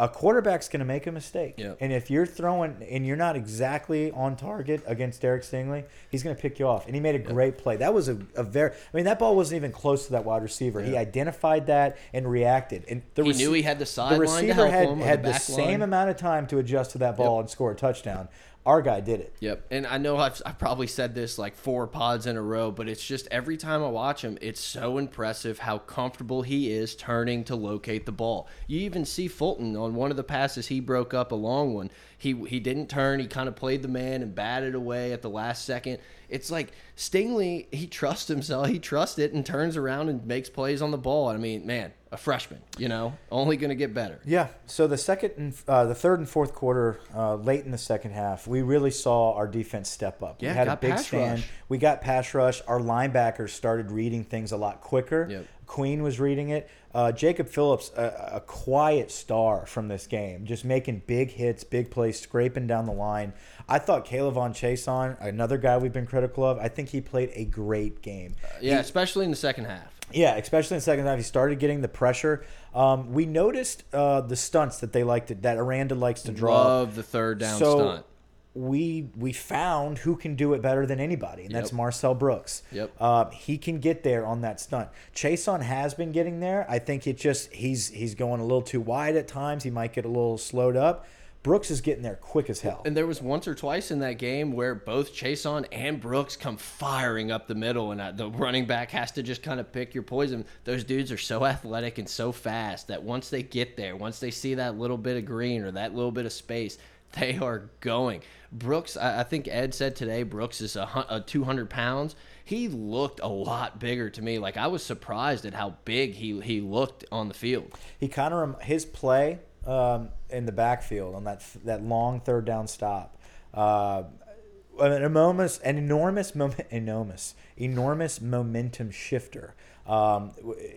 a quarterback's going to make a mistake. Yep. And if you're throwing and you're not exactly on target against Derek Stingley, he's going to pick you off. And he made a great play. That was a, a very. I mean, that ball wasn't even close to that wide receiver. He identified that and reacted. And the He knew he had the sideline The to receiver had had the the same amount of time to adjust to that ball and score a touchdown. Our guy did it. Yep, and I know I've, I've probably said this like four pods in a row, but it's just every time I watch him, it's so impressive how comfortable he is turning to locate the ball. You even see Fulton on one of the passes he broke up a long one. He he didn't turn. He kind of played the man and batted away at the last second. It's like Stingley. He trusts himself. He trusts it and turns around and makes plays on the ball. I mean, man, a freshman, you know, only going to get better. Yeah. So the second and uh, the third and fourth quarter, uh, late in the second half, we really saw our defense step up. Yeah, we had a big pass stand. rush. We got pass rush. Our linebackers started reading things a lot quicker. Yep. Queen was reading it. Uh, Jacob Phillips, a, a quiet star from this game, just making big hits, big plays, scraping down the line. I thought K'Lavon Chaisson, another guy we've been critical of, I think he played a great game. Yeah, especially in the second half. Yeah, especially in the second half, he started getting the pressure. Um, we noticed uh, the stunts that they like to, that Aranda likes to draw. Love the third down so stunt. We we found who can do it better than anybody, and that's Yep. Marcel Brooks. Yep. Uh, he can get there on that stunt. Chaisson has been getting there. I think it just he's he's going a little too wide at times. He might get a little slowed up. Brooks is getting there quick as hell. And there was once or twice in that game where both Chaisson and Brooks come firing up the middle, and uh, the running back has to just kind of pick your poison. Those dudes are so athletic and so fast that once they get there, once they see that little bit of green or that little bit of space, they are going. Brooks, I, I think Ed said today, Brooks is a, a 200 pounds. He looked a lot bigger to me. Like I was surprised at how big he he looked on the field. he kind of his play um, in the backfield on that that long third down stop. Uh, an enormous, an enormous moment, enormous, enormous momentum shifter. Um,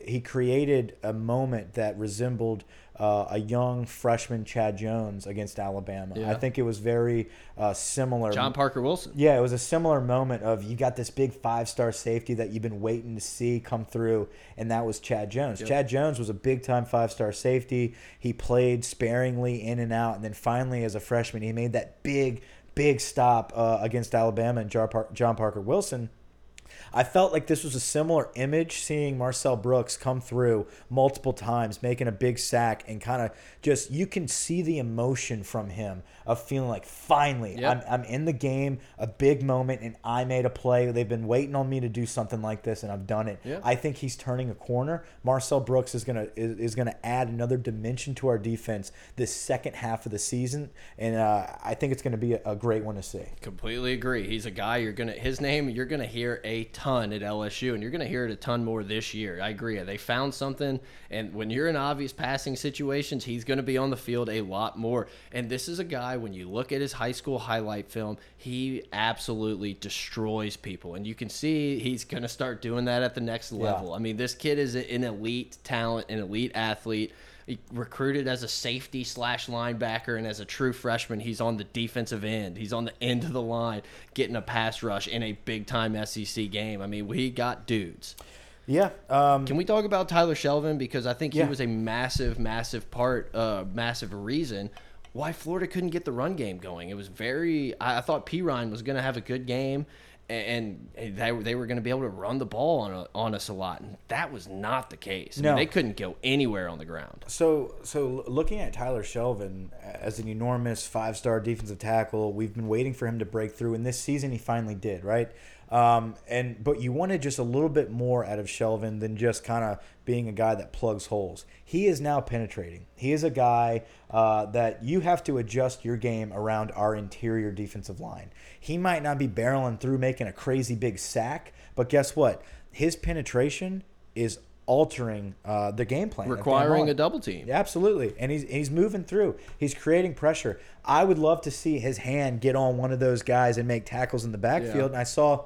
he created a moment that resembled uh, a young freshman Chad Jones against Alabama. Yeah. I think it was very uh, similar. John Parker Wilson. Yeah, it was a similar moment of you got this big five star safety that you've been waiting to see come through, and that was Chad Jones. Chad Jones was a big time five star safety. He played sparingly in and out, and then finally, as a freshman, he made that big, big stop uh, against Alabama and John Parker Wilson. I felt like this was a similar image seeing Marcel Brooks come through multiple times, making a big sack, and kind of just you can see the emotion from him of feeling like finally Yep. I'm, I'm in the game, a big moment, and I made a play. They've been waiting on me to do something like this, and I've done it. Yep. I think he's turning a corner. Marcel Brooks is gonna is, is gonna add another dimension to our defense this second half of the season, and uh, I think it's gonna be a, a great one to see. Completely agree. He's a guy you're gonna his name you're gonna hear a ton at LSU, and you're gonna hear it a ton more this year. I agree. They found something, and when you're in obvious passing situations, he's gonna be on the field a lot more. And this is a guy when you look at his high school highlight film, he absolutely destroys people, and you can see he's gonna start doing that at the next level. I mean, this kid is an elite talent, an elite athlete. He recruited as a safety slash linebacker, and as a true freshman, he's on the defensive end. He's on the end of the line, getting a pass rush in a big time SEC game. I mean, we got dudes. Yeah. Um, Can we talk about Tyler Shelvin because I think Yeah. he was a massive, massive part, uh, massive reason why Florida couldn't get the run game going. It was very. I, I thought Perine was going to have a good game, and, they, they were going to be able to run the ball on a, on us a lot, and that was not the case. I mean, No. they couldn't go anywhere on the ground. So, so looking at Tyler Shelvin as an enormous five-star defensive tackle, we've been waiting for him to break through, and this season he finally did. Right, Um, and but you wanted just a little bit more out of Shelvin than just kind of being a guy that plugs holes. He is now penetrating. He is a guy uh, that you have to adjust your game around our interior defensive line. He might not be barreling through making a crazy big sack, but guess what? His penetration is altering uh, the game plan. Requiring a double team. Yeah, absolutely. And he's he's moving through. He's creating pressure. I would love to see his hand get on one of those guys and make tackles in the backfield. Yeah. And I saw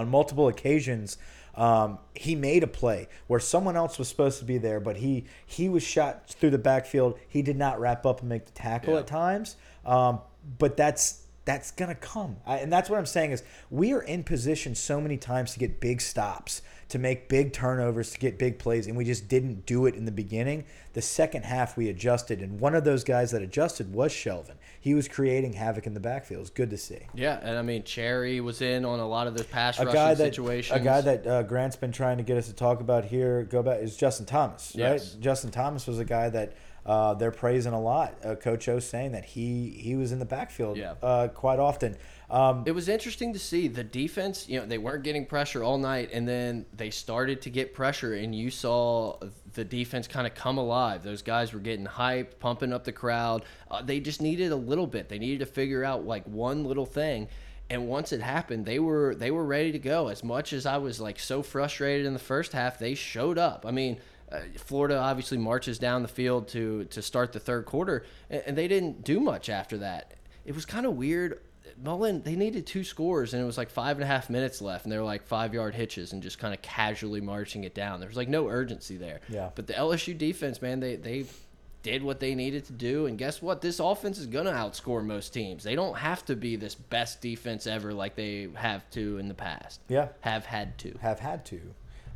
on multiple occasions um, he made a play where someone else was supposed to be there, but he he was shot through the backfield. He did not wrap up and make the tackle Yeah. at times. Um, but that's that's gonna come, I, and that's what I'm saying is we are in position so many times to get big stops, to make big turnovers, to get big plays, and we just didn't do it in the beginning. The second half we adjusted, and one of those guys that adjusted was Shelvin. He was creating havoc in the backfield. It's good to see. Yeah, and I mean Cherry was in on a lot of those pass A rushing guy that situations. a guy that uh, Grant's been trying to get us to talk about here, go back is Justin Thomas, right? Justin Thomas was a guy that uh, they're praising a lot. Uh, Coach O saying that he he was in the backfield Yeah. uh, quite often. Um, It was interesting to see the defense. You know, they weren't getting pressure all night, and then they started to get pressure, and you saw the defense kind of come alive. Those guys were getting hyped, pumping up the crowd. Uh, they just needed a little bit. They needed to figure out like one little thing. And once it happened, they were they were ready to go. As much as I was like so frustrated in the first half, they showed up. I mean, uh, Florida obviously marches down the field to to start the third quarter, and, and they didn't do much after that. It was kind of weird. Mullen, they needed two scores, and it was like five and a half minutes left, and they were like five yard hitches and just kind of casually marching it down. There was like no urgency there. Yeah. But the LSU defense, man, they they did what they needed to do, and guess what? This offense is gonna outscore most teams. They don't have to be this best defense ever like they have to in the past. Yeah. have had to. have had to.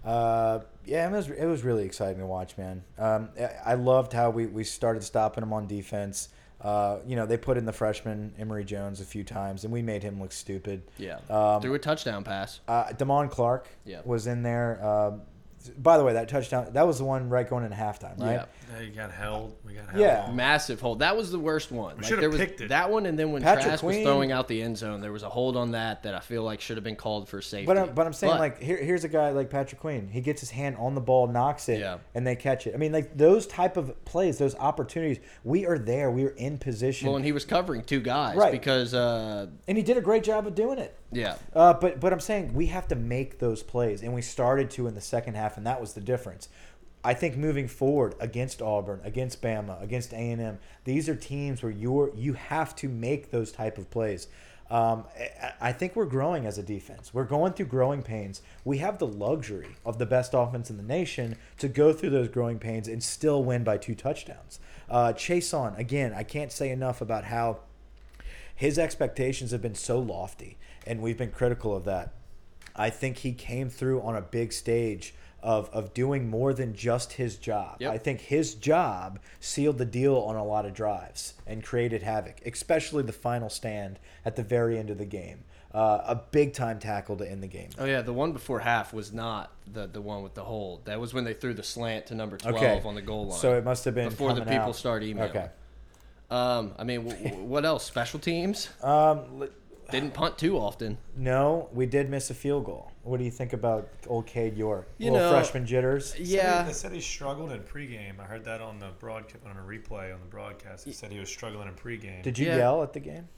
Uh, yeah, it was it was really exciting to watch, man. Um, I- I loved how we, we started stopping them on defense. Uh, you know, they put in the freshman Emory Jones a few times, and we made him look stupid. Yeah, Um, threw a touchdown pass. Uh, Damone Clark Yeah. was in there. Um, by the way, that touchdown that was the one right going into halftime, right? Yeah. Yeah, you got held. We got held. Yeah. Massive hold. That was the worst one. Like, should've there was picked it. that one, and then when Patrick Trask was throwing out the end zone, there was a hold on that that I feel like should have been called for safety. But, I'm- but I'm saying But- like here, here's a guy like Patrick Queen. He gets his hand on the ball, knocks it, Yeah. and they catch it. I mean, like those type of plays, those opportunities. We are there. We are in position, well, and he was covering two guys Right. because uh, and he did a great job of doing it. Yeah, Uh, but but I'm saying we have to make those plays, and we started to in the second half, and that was the difference. I think moving forward against Auburn, against Bama, against A and M, these are teams where you're you have to make those type of plays. Um, I- think we're growing as a defense. We're going through growing pains. We have the luxury of the best offense in the nation to go through those growing pains and still win by two touchdowns. Uh, Chaisson again. I can't say enough about how his expectations have been so lofty, and we've been critical of that. I think he came through on a big stage of, of doing more than just his job. Yep. I think his job sealed the deal on a lot of drives and created havoc, especially the final stand at the very end of the game. Uh, a big time tackle to end the game. oh yeah, the one before half was not the the one with the hold. That was when they threw the slant to number twelve Okay. on the goal line. So it must have been before the people out. start emailing. Okay. Um, I mean, what else? Special teams Um, didn't punt too often. no, we did miss a field goal. What do you think about old Cade York? You Little know, freshman jitters. Yeah, They said he struggled in pregame. I heard that on the broadcast, on a replay on the broadcast. He said he was struggling in pregame. Did you Yeah. yell at the game?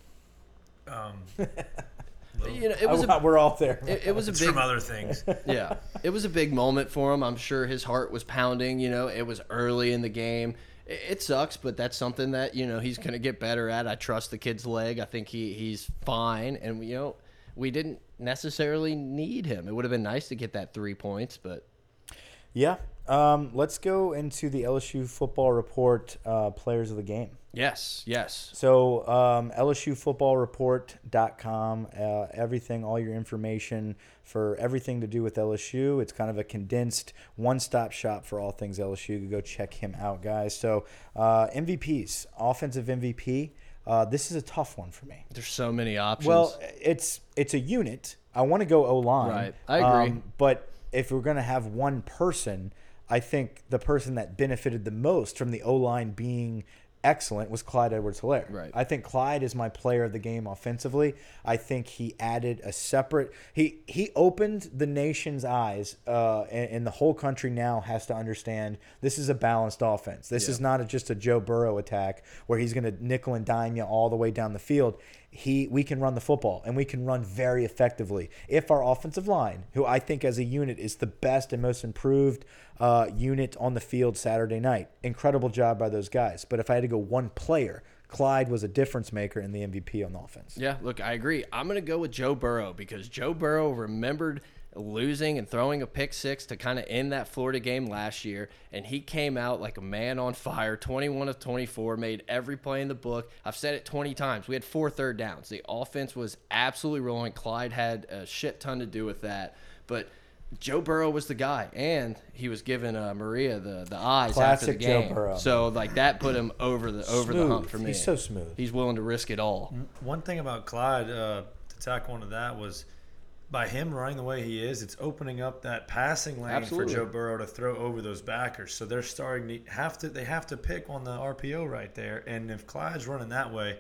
um, you know, it was Oh, a, we're all there. it, it was a it's big from other things. yeah, it was a big moment for him. I'm sure his heart was pounding. You know, it was early in the game. It, sucks, but that's something that you know he's going to get better at. I trust the kid's leg. I think he he's fine, and you know we didn't necessarily need him. It would have been nice to get that three points, but Yeah. Um, let's go into the LSU football report uh, players of the game. Yes, yes, So um, LSUfootballreport.com, uh, everything, all your information for everything to do with LSU. It's kind of a condensed one-stop shop for all things LSU. Go check him out, guys. So uh, MVPs, offensive MVP. Uh, this is a tough one for me. there's so many options. Well, it's it's a unit. I want to go O line. Right. I agree. Um, but if we're going to have one person, I think the person that benefited the most from the O line being excellent was Clyde Edwards Helaire. Right. I think Clyde is my player of the game offensively. I think he added a separate he he opened the nation's eyes uh, and, and the whole country now has to understand this is a balanced offense. This is not a, just a Joe Burrow attack where he's going to nickel and dime you all the way down the field he we can run the football and we can run very effectively if our offensive line who i think as a unit is the best and most improved uh, unit on the field saturday night incredible job by those guys but if i had to go one player clyde was a difference maker in the mvp on the offense Yeah, look, I agree. I'm going to go with Joe Burrow because Joe Burrow remembered losing and throwing a pick six to kind of end that Florida game last year, and he came out like a man on fire 21 of 24, made every play in the book. I've said it 20 times. We had four third downs. The offense was absolutely rolling. Clyde had a shit ton to do with that, but. Joe Burrow was the guy, and he was giving uh, Maria the the eyes after the Classic Joe. Burrow. So like that put him over the over the hump for me. He's so smooth. He's willing to risk it all. One thing about Clyde, uh, to tack onto that, was by him running the way he is, it's opening up that passing lane Absolutely. for Joe Burrow to throw over those backers. So they're starting to have to they have to pick on the RPO right there. And if Clyde's running that way,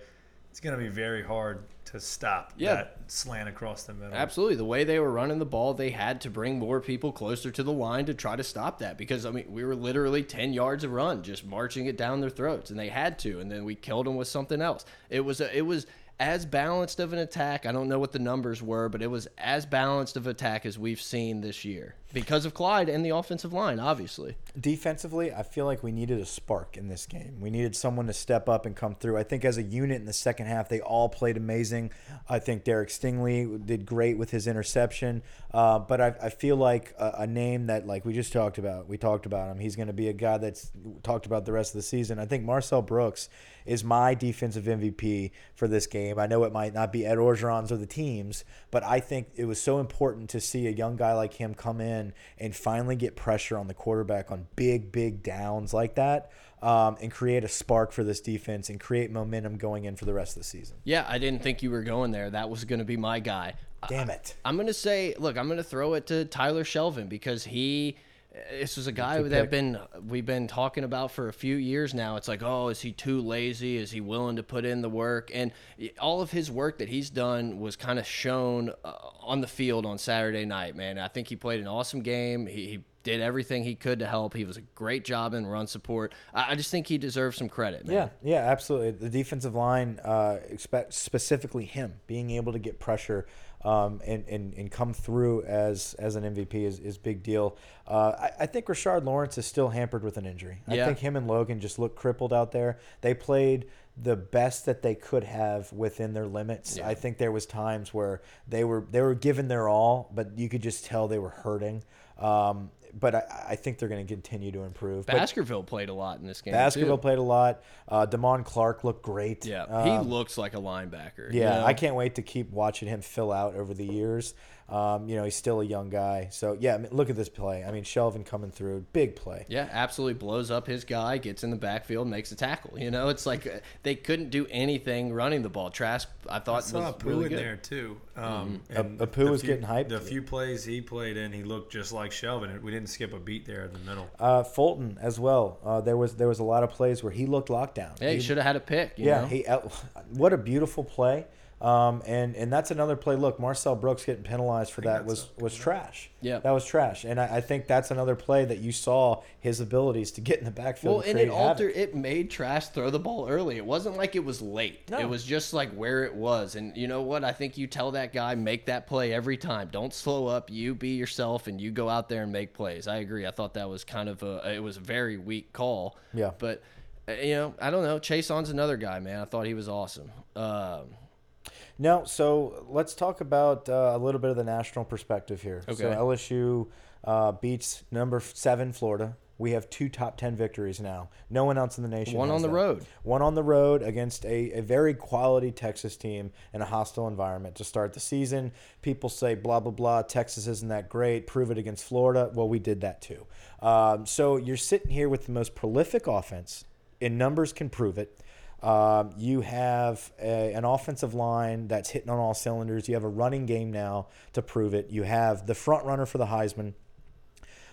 it's going to be very hard to stop Yeah. that slant across the middle. Absolutely. The way they were running the ball, they had to bring more people closer to the line to try to stop that because, I mean, we were literally 10 yards of run, just marching it down their throats, and they had to. And then we killed them with something else. It was, a, it was as balanced of an attack. I don't know what the numbers were, but it was as balanced of attack as we've seen this year because of Clyde and the offensive line, obviously. defensively, I feel like we needed a spark in this game. We needed someone to step up and come through. I think as a unit in the second half, they all played amazing. I think Derek Stingley did great with his interception. Uh, but I, I feel like a, a name that, like we just talked about, we talked about him. He's going to be a guy that's talked about the rest of the season. I think Marcel Brooks is my defensive MVP for this game. I know it might not be Ed Orgeron's or the team's, but I think it was so important to see a young guy like him come in and finally get pressure on the quarterback on big, big downs like that um, and create a spark for this defense and create momentum going in for the rest of the season. Yeah, I didn't think you were going there. That was going to be my guy. Damn it. I'm gonna say, look, I'm gonna throw it to Tyler Shelvin because he, this was a guy that pick. been we've been talking about for a few years now. It's like, oh, is he too lazy? Is he willing to put in the work? And all of his work that he's done was kind of shown uh, on the field on Saturday night. Man, I think he played an awesome game. He, he did everything he could to help. He was a great job in run support. I, I just think he deserves some credit. Man. Yeah, yeah, absolutely. The defensive line, uh, expect specifically him being able to get pressure um, and, and and come through as as an MVP is, is big deal. Uh, I, I think Rashard Lawrence is still hampered with an injury. Yeah. I think him and Logan just look crippled out there. They played the best that they could have within their limits. Yeah. I think there was times where they were they were giving their all, but you could just tell they were hurting. Um, but I, I think they're going to continue to improve. But Baskerville played a lot in this game. Baskerville too. played a lot. Uh, Damone Clark looked great. Yeah, Um, he looks like a linebacker. you yeah, know? I can't wait to keep watching him fill out over the years. Um, you know, he's still a young guy. So yeah, I mean, look at this play. I mean, Shelvin coming through, big play. Yeah, absolutely blows up his guy, gets in the backfield, makes a tackle. You know, it's like uh, they couldn't do anything running the ball. Trask, I thought I saw was Pooh really in good. there too. Um, A- and a Pooh the was few- getting hyped. The few plays he played in, he looked just like Shelvin. We didn't skip a beat there in the middle. Uh, Fulton as well. Uh, there was there was a lot of plays where he looked locked down. Yeah, he should have had a pick. You yeah, know? he what a beautiful play. Um, and and that's another play. Look, Marcel Brooks getting penalized for that was that's was trash. Yeah. that was trash. And I, I think that's another play that you saw his abilities to get in the backfield. well, and and it altered. It made Trask throw the ball early. It wasn't like it was late. No. It was just like where it was. And you know what? I think you tell that guy make that play every time. Don't slow up. You be yourself, and you go out there and make plays. I agree. I thought that was kind of a. It was a very weak call. Yeah. But. uh, You know, I don't know. Chaisson's another guy, man. I thought he was awesome. Um, No, so let's talk about uh, a little bit of the national perspective here. Okay. So. LSU uh, beats number seven Florida. We have two top ten victories now. No one else in the nation. One on the that. road. One on the road against a, a very quality Texas team in a hostile environment to start the season. People say blah blah blah. Texas isn't that great. Prove it against Florida. Well, we did that too. Um, so you're sitting here with the most prolific offense. In numbers, can prove it. Um, you have a, an offensive line that's hitting on all cylinders. You have a running game now to prove it. You have the front runner for the Heisman.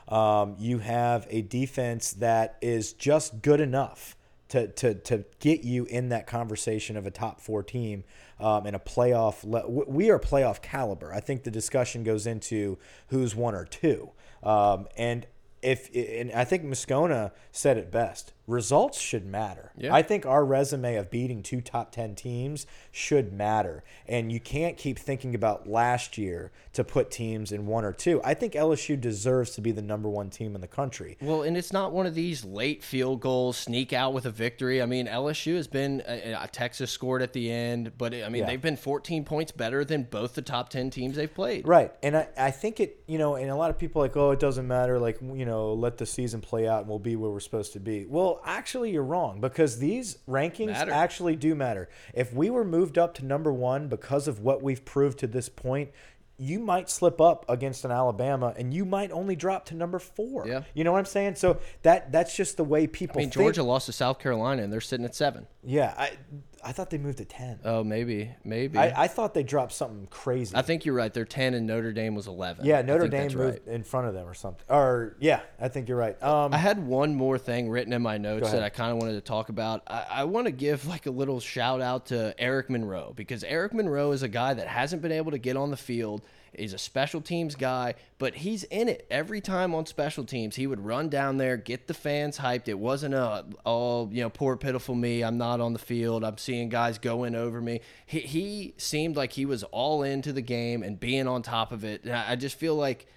Um, you have a defense that is just good enough to to to get you in that conversation of a top four team um, and a playoff. we are playoff caliber. I think the discussion goes into who's one or two. Um, and if and I think Moscona said it best. Results should matter. Yeah. I think our resume of beating two top 10 teams should matter. And you can't keep thinking about last year to put teams in one or two. I think LSU deserves to be the number one team in the country. Well, and it's not one of these late field goals, sneak out with a victory. I mean, LSU has been, uh, uh, Texas scored at the end, but I mean, yeah. they've been 14 points better than both the top 10 teams they've played. Right. And I, I think it, you know, and a lot of people like, oh, it doesn't matter. Like, you know, let the season play out and we'll be where we're supposed to be. Well, actually, you're wrong because these rankings matter. actually do matter. If we were moved up to number one because of what we've proved to this point, you might slip up against an Alabama and you might only drop to number four. Yeah. You know what I'm saying? So that that's just the way people I mean, think. Georgia lost to South Carolina and they're sitting at seven. Yeah. I, I thought they moved to ten. Oh, maybe, maybe. I, I thought they dropped something crazy. I think you're right. They're ten, and Notre Dame was eleven. Yeah, Notre Dame moved right. in front of them or something. Or yeah, I think you're right. Um, I had one more thing written in my notes that I kind of wanted to talk about. I, I want to give like a little shout out to Eric Monroe because Eric Monroe is a guy that hasn't been able to get on the field He's a special teams guy, but he's in it every time on special teams. He would run down there, get the fans hyped. It wasn't a oh you know poor pitiful me. I'm not on the field. I'm seeing guys going over me. He he seemed like he was all into the game and being on top of it. And I just feel like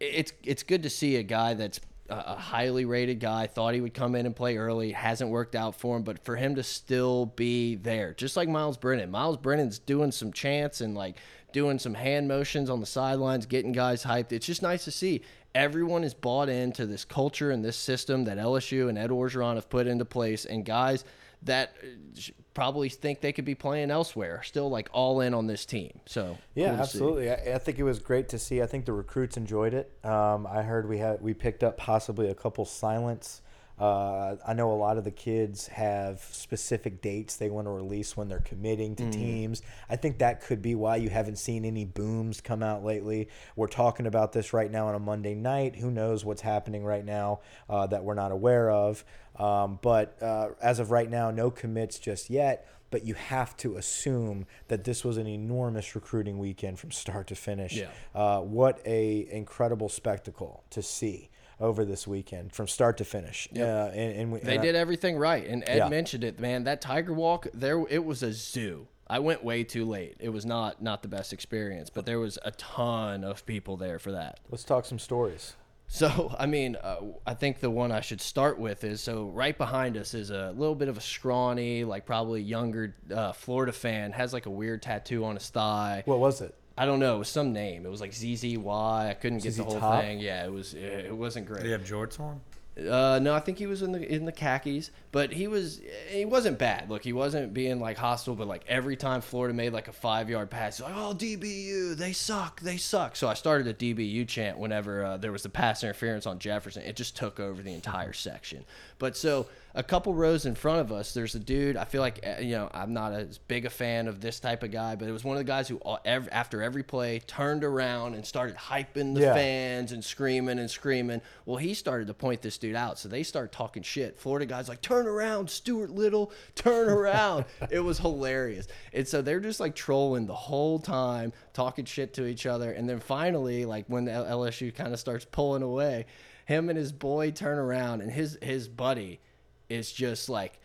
it's it's good to see a guy that's a highly rated guy. Thought he would come in and play early. Hasn't worked out for him, but for him to still be there, just like Myles Brennan. Myles Brennan's doing some chants and like doing some hand motions on the sidelines, getting guys hyped. It's just nice to see. Everyone is bought into this culture and this system that LSU and Ed Orgeron have put into place, and guys that uh, probably think they could be playing elsewhere still like all in on this team. So yeah cool absolutely. I, I, think it was great to see. I think the recruits enjoyed it. Um, i heard we had we picked up possibly a couple silence uh, I know a lot of the kids have specific dates they want to release when they're committing to mm. teams. I think that could be why you haven't seen any booms come out lately. We're talking about this right now on a Monday night. Who knows what's happening right now uh, that we're not aware of? Um, but uh, as of right now, no commits just yet. But you have to assume that this was an enormous recruiting weekend from start to finish. Yeah. Uh, what a incredible spectacle to see over this weekend from start to finish. Yeah, uh, and, and, we, they and did I, everything right. And Ed yeah. mentioned it, man. That Tiger Walk there, it was a zoo. I went way too late. It was not not the best experience, but there was a ton of people there for that. Let's talk some stories. So, I mean, uh, I think the one I should start with is so right behind us is a little bit of a scrawny, like probably younger uh, Florida fan, has like a weird tattoo on his thigh. What was it? I don't know. It was some name. It was like ZZY. I couldn't get the whole Top? thing. Yeah, it was. It wasn't great. Did he have jorts on? Uh, no, I think he was in the in the khakis, but he was he wasn't bad. Look, he wasn't being like hostile, but like every time Florida made like a five yard pass, like oh DBU, they suck, they suck. So I started a DBU chant whenever uh, there was the pass interference on Jefferson. It just took over the entire section. But so a couple rows in front of us, there's a dude. I feel like eh, you know I'm not as big a fan of this type of guy, but it was one of the guys who after every play turned around and started hyping the yeah. fans and screaming and screaming. Well, he started to point this dude out, so they start talking shit. Florida guys like turn around, Stuart Little, turn around. it was hilarious, and so they're just like trolling the whole time, talking shit to each other, and then finally, like when the LSU kind of starts pulling away, him and his boy turn around, and his his buddy is just like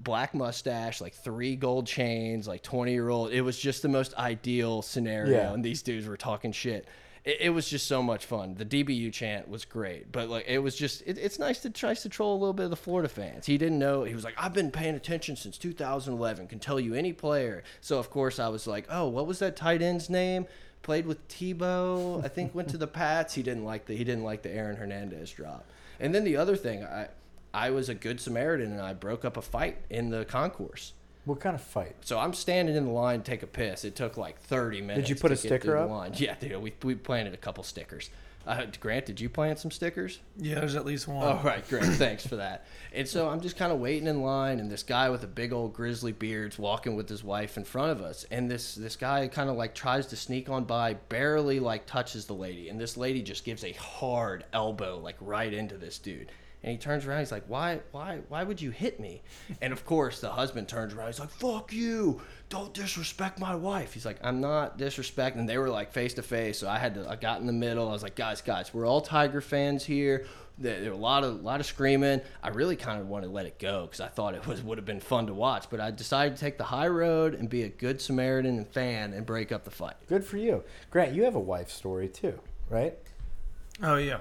black mustache, like three gold chains, like 20 year old. It was just the most ideal scenario. Yeah. And these dudes were talking shit. It, it, was just so much fun. The DBU chant was great, but like it was just, it, it's nice to try to troll a little bit of the Florida fans. He didn't know. He was like, I've been paying attention since 2011, can tell you any player. So of course I was like, oh, what was that tight end's name? Played with Tebow, I think went to the Pats. He didn't like the, he didn't like the Aaron Hernandez drop. And then the other thing, I, I was a good Samaritan and I broke up a fight in the concourse. What kind of fight? So I'm standing in the line to take a piss. It took like 30 minutes. Did you put a sticker up? Line. Yeah, dude. We, we planted a couple stickers. Uh, Grant, did you plant some stickers? Yeah, there's at least one. All right, great. Thanks for that. And so I'm just kind of waiting in line, and this guy with a big old grizzly beard's walking with his wife in front of us, and this this guy kind of like tries to sneak on by, barely like touches the lady, and this lady just gives a hard elbow like right into this dude And he turns around. He's like, "Why, why, why would you hit me?" And of course, the husband turns around. He's like, "Fuck you! Don't disrespect my wife." He's like, "I'm not disrespecting." And they were like face to face. So I had to. I got in the middle. I was like, "Guys, guys, we're all Tiger fans here." There there were a lot of, lot of screaming. I really kind of wanted to let it go because I thought it was would have been fun to watch. But I decided to take the high road and be a good Samaritan and fan and break up the fight. Good for you, Grant. You have a wife story too, right? Oh yeah.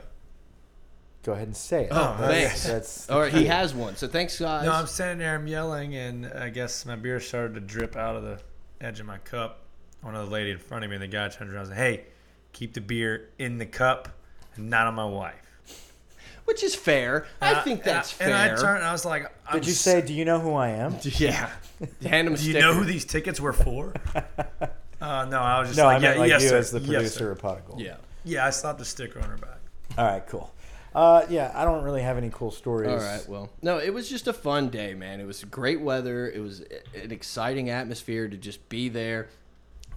Go ahead and say it. Oh, thanks. That's Or he has one. So thanks, guys. No, I'm standing there, I'm yelling, and I guess my beer started to drip out of the edge of my cup. One of the lady in front of me, and the guy turns around and says, "Hey, keep the beer in the cup, and not on my wife." Which is fair. I And think and that's and fair. And I turned, and I was like, I'm Did you s- say, "Do you know who I am"? Yeah. Hand him a Do you sticker. know who these tickets were for? uh, no, I was just No, like, I meant yeah, like yes, you sir. as the Yes, producer sir. of Pot of Gold. Yeah. Yeah, I slapped a sticker on her back. All right, cool. Uh, yeah, I don't really have any cool stories. All right. Well, no, it was just a fun day, man. It was great weather. It was an exciting atmosphere to just be there.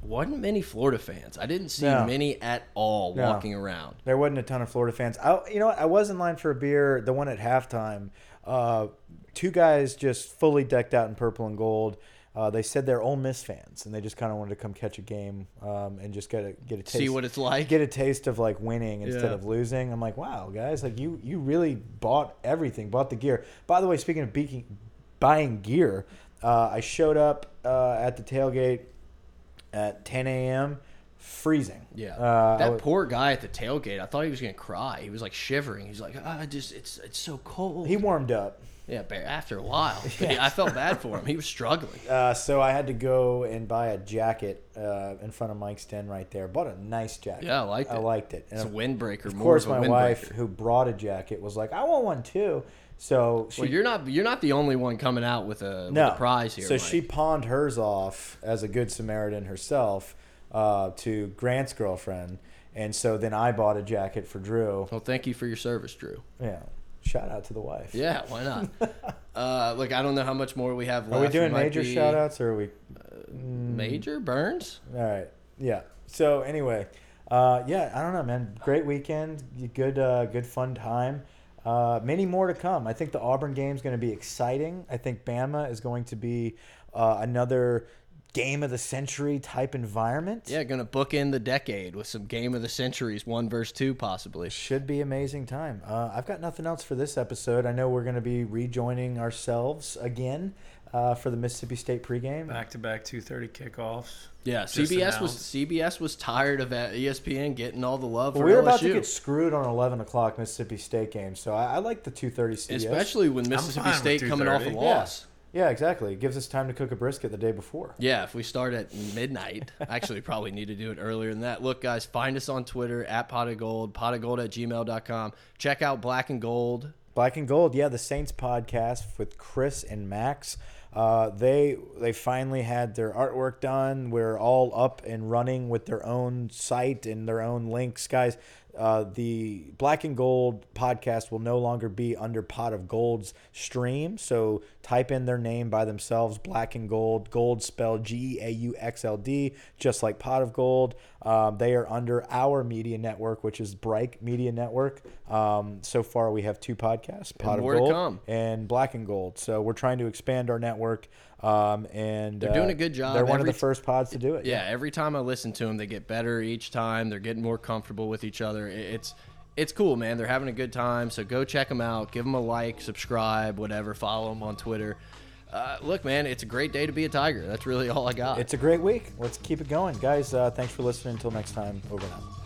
Wasn't many Florida fans. I didn't see No. many at all No. walking around. There wasn't a ton of Florida fans. I, you know what? I was in line for a beer, the one at halftime. Uh, two guys just fully decked out in purple and gold. Uh, they said they're Ole Miss fans, and they just kind of wanted to come catch a game um, and just get a get a taste, See what it's like. get a taste of like winning instead Yeah. of losing. I'm like, wow, guys, like you you really bought everything, bought the gear. By the way, speaking of beaking, buying gear, uh, I showed up uh, at the tailgate at 10 a.m. freezing. Yeah, uh, that was- poor guy at the tailgate. I thought he was gonna cry. He was like shivering. He's like, ah, I just it's it's so cold. he warmed up. Yeah, after a while, But I felt bad for him. He was struggling. Uh, so I had to go and buy a jacket uh, in front of Mike's Den right there. Bought a nice jacket. Yeah, I liked it. I liked it. And It's a windbreaker. of course, of my wife, who brought a jacket, was like, "I want one too." So she Well, you're not you're not the only one coming out with a, no with a prize here. So Mike. she pawned hers off as a good Samaritan herself uh, to Grant's girlfriend, and so then I bought a jacket for Drew. Well, thank you for your service, Drew. Yeah, shout out to the wife. Yeah, why not? uh, look, I don't know how much more we have left. Are we doing major be- shout outs or are we? Major Burns? All right. Yeah. So anyway, uh, yeah, I don't know, man. Great weekend. Good, uh, good fun time. Uh, many more to come. I think the Auburn game is going to be exciting. I think Bama is going to be uh, another game of the century type environment. Yeah, gonna book in the decade with some game of the centuries, one verse two, possibly. Should be amazing time. Uh, I've got nothing else for this episode. I know we're going to be rejoining ourselves again uh, for the Mississippi State pregame. Back to back 2:30 kickoffs. Yeah, Just CBS was. CBS was tired of uh, ESPN getting all the love Well, for we were LSU, about to get screwed on 11 o'clock Mississippi State game, so I, I like the 2:30 CBS. especially when Mississippi fine with State coming off a loss. Yeah, exactly. It gives us time to cook a brisket the day before. Yeah, if we start at midnight, actually probably need to do it earlier than that. Look, guys, find us on Twitter at pot of gold, pot of gold at gmail.com. Check out Black and Gold. Black and Gold, yeah, the Saints podcast with Chris and Max. Uh, they they finally had their artwork done. We're all up and running with their own site and their own links, guys. Uh, the Black and Gold podcast will no longer be under Pot of Gold's stream. So type in their name by themselves, Black and Gold, Gold spelled G E A U X L D, just like Pot of Gold. Um, they are under our media network, which is Bright Media Network. Um, so far, we have two podcasts, Pot more of Gold and Black and Gold. So we're trying to expand our network. Um, and They're doing uh, a good job They're one of the first pods to do it. Yeah, every time I listen to them, they get better each time. They're getting more comfortable with each other. It's it's cool, man. They're having a good time. So go check them out. Give them a like, subscribe, whatever. Follow them on Twitter. Uh, look, man, it's a great day to be a Tiger. That's really all I got. It's a great week. Let's keep it going, guys. Uh, thanks for listening. Until next time, over and out.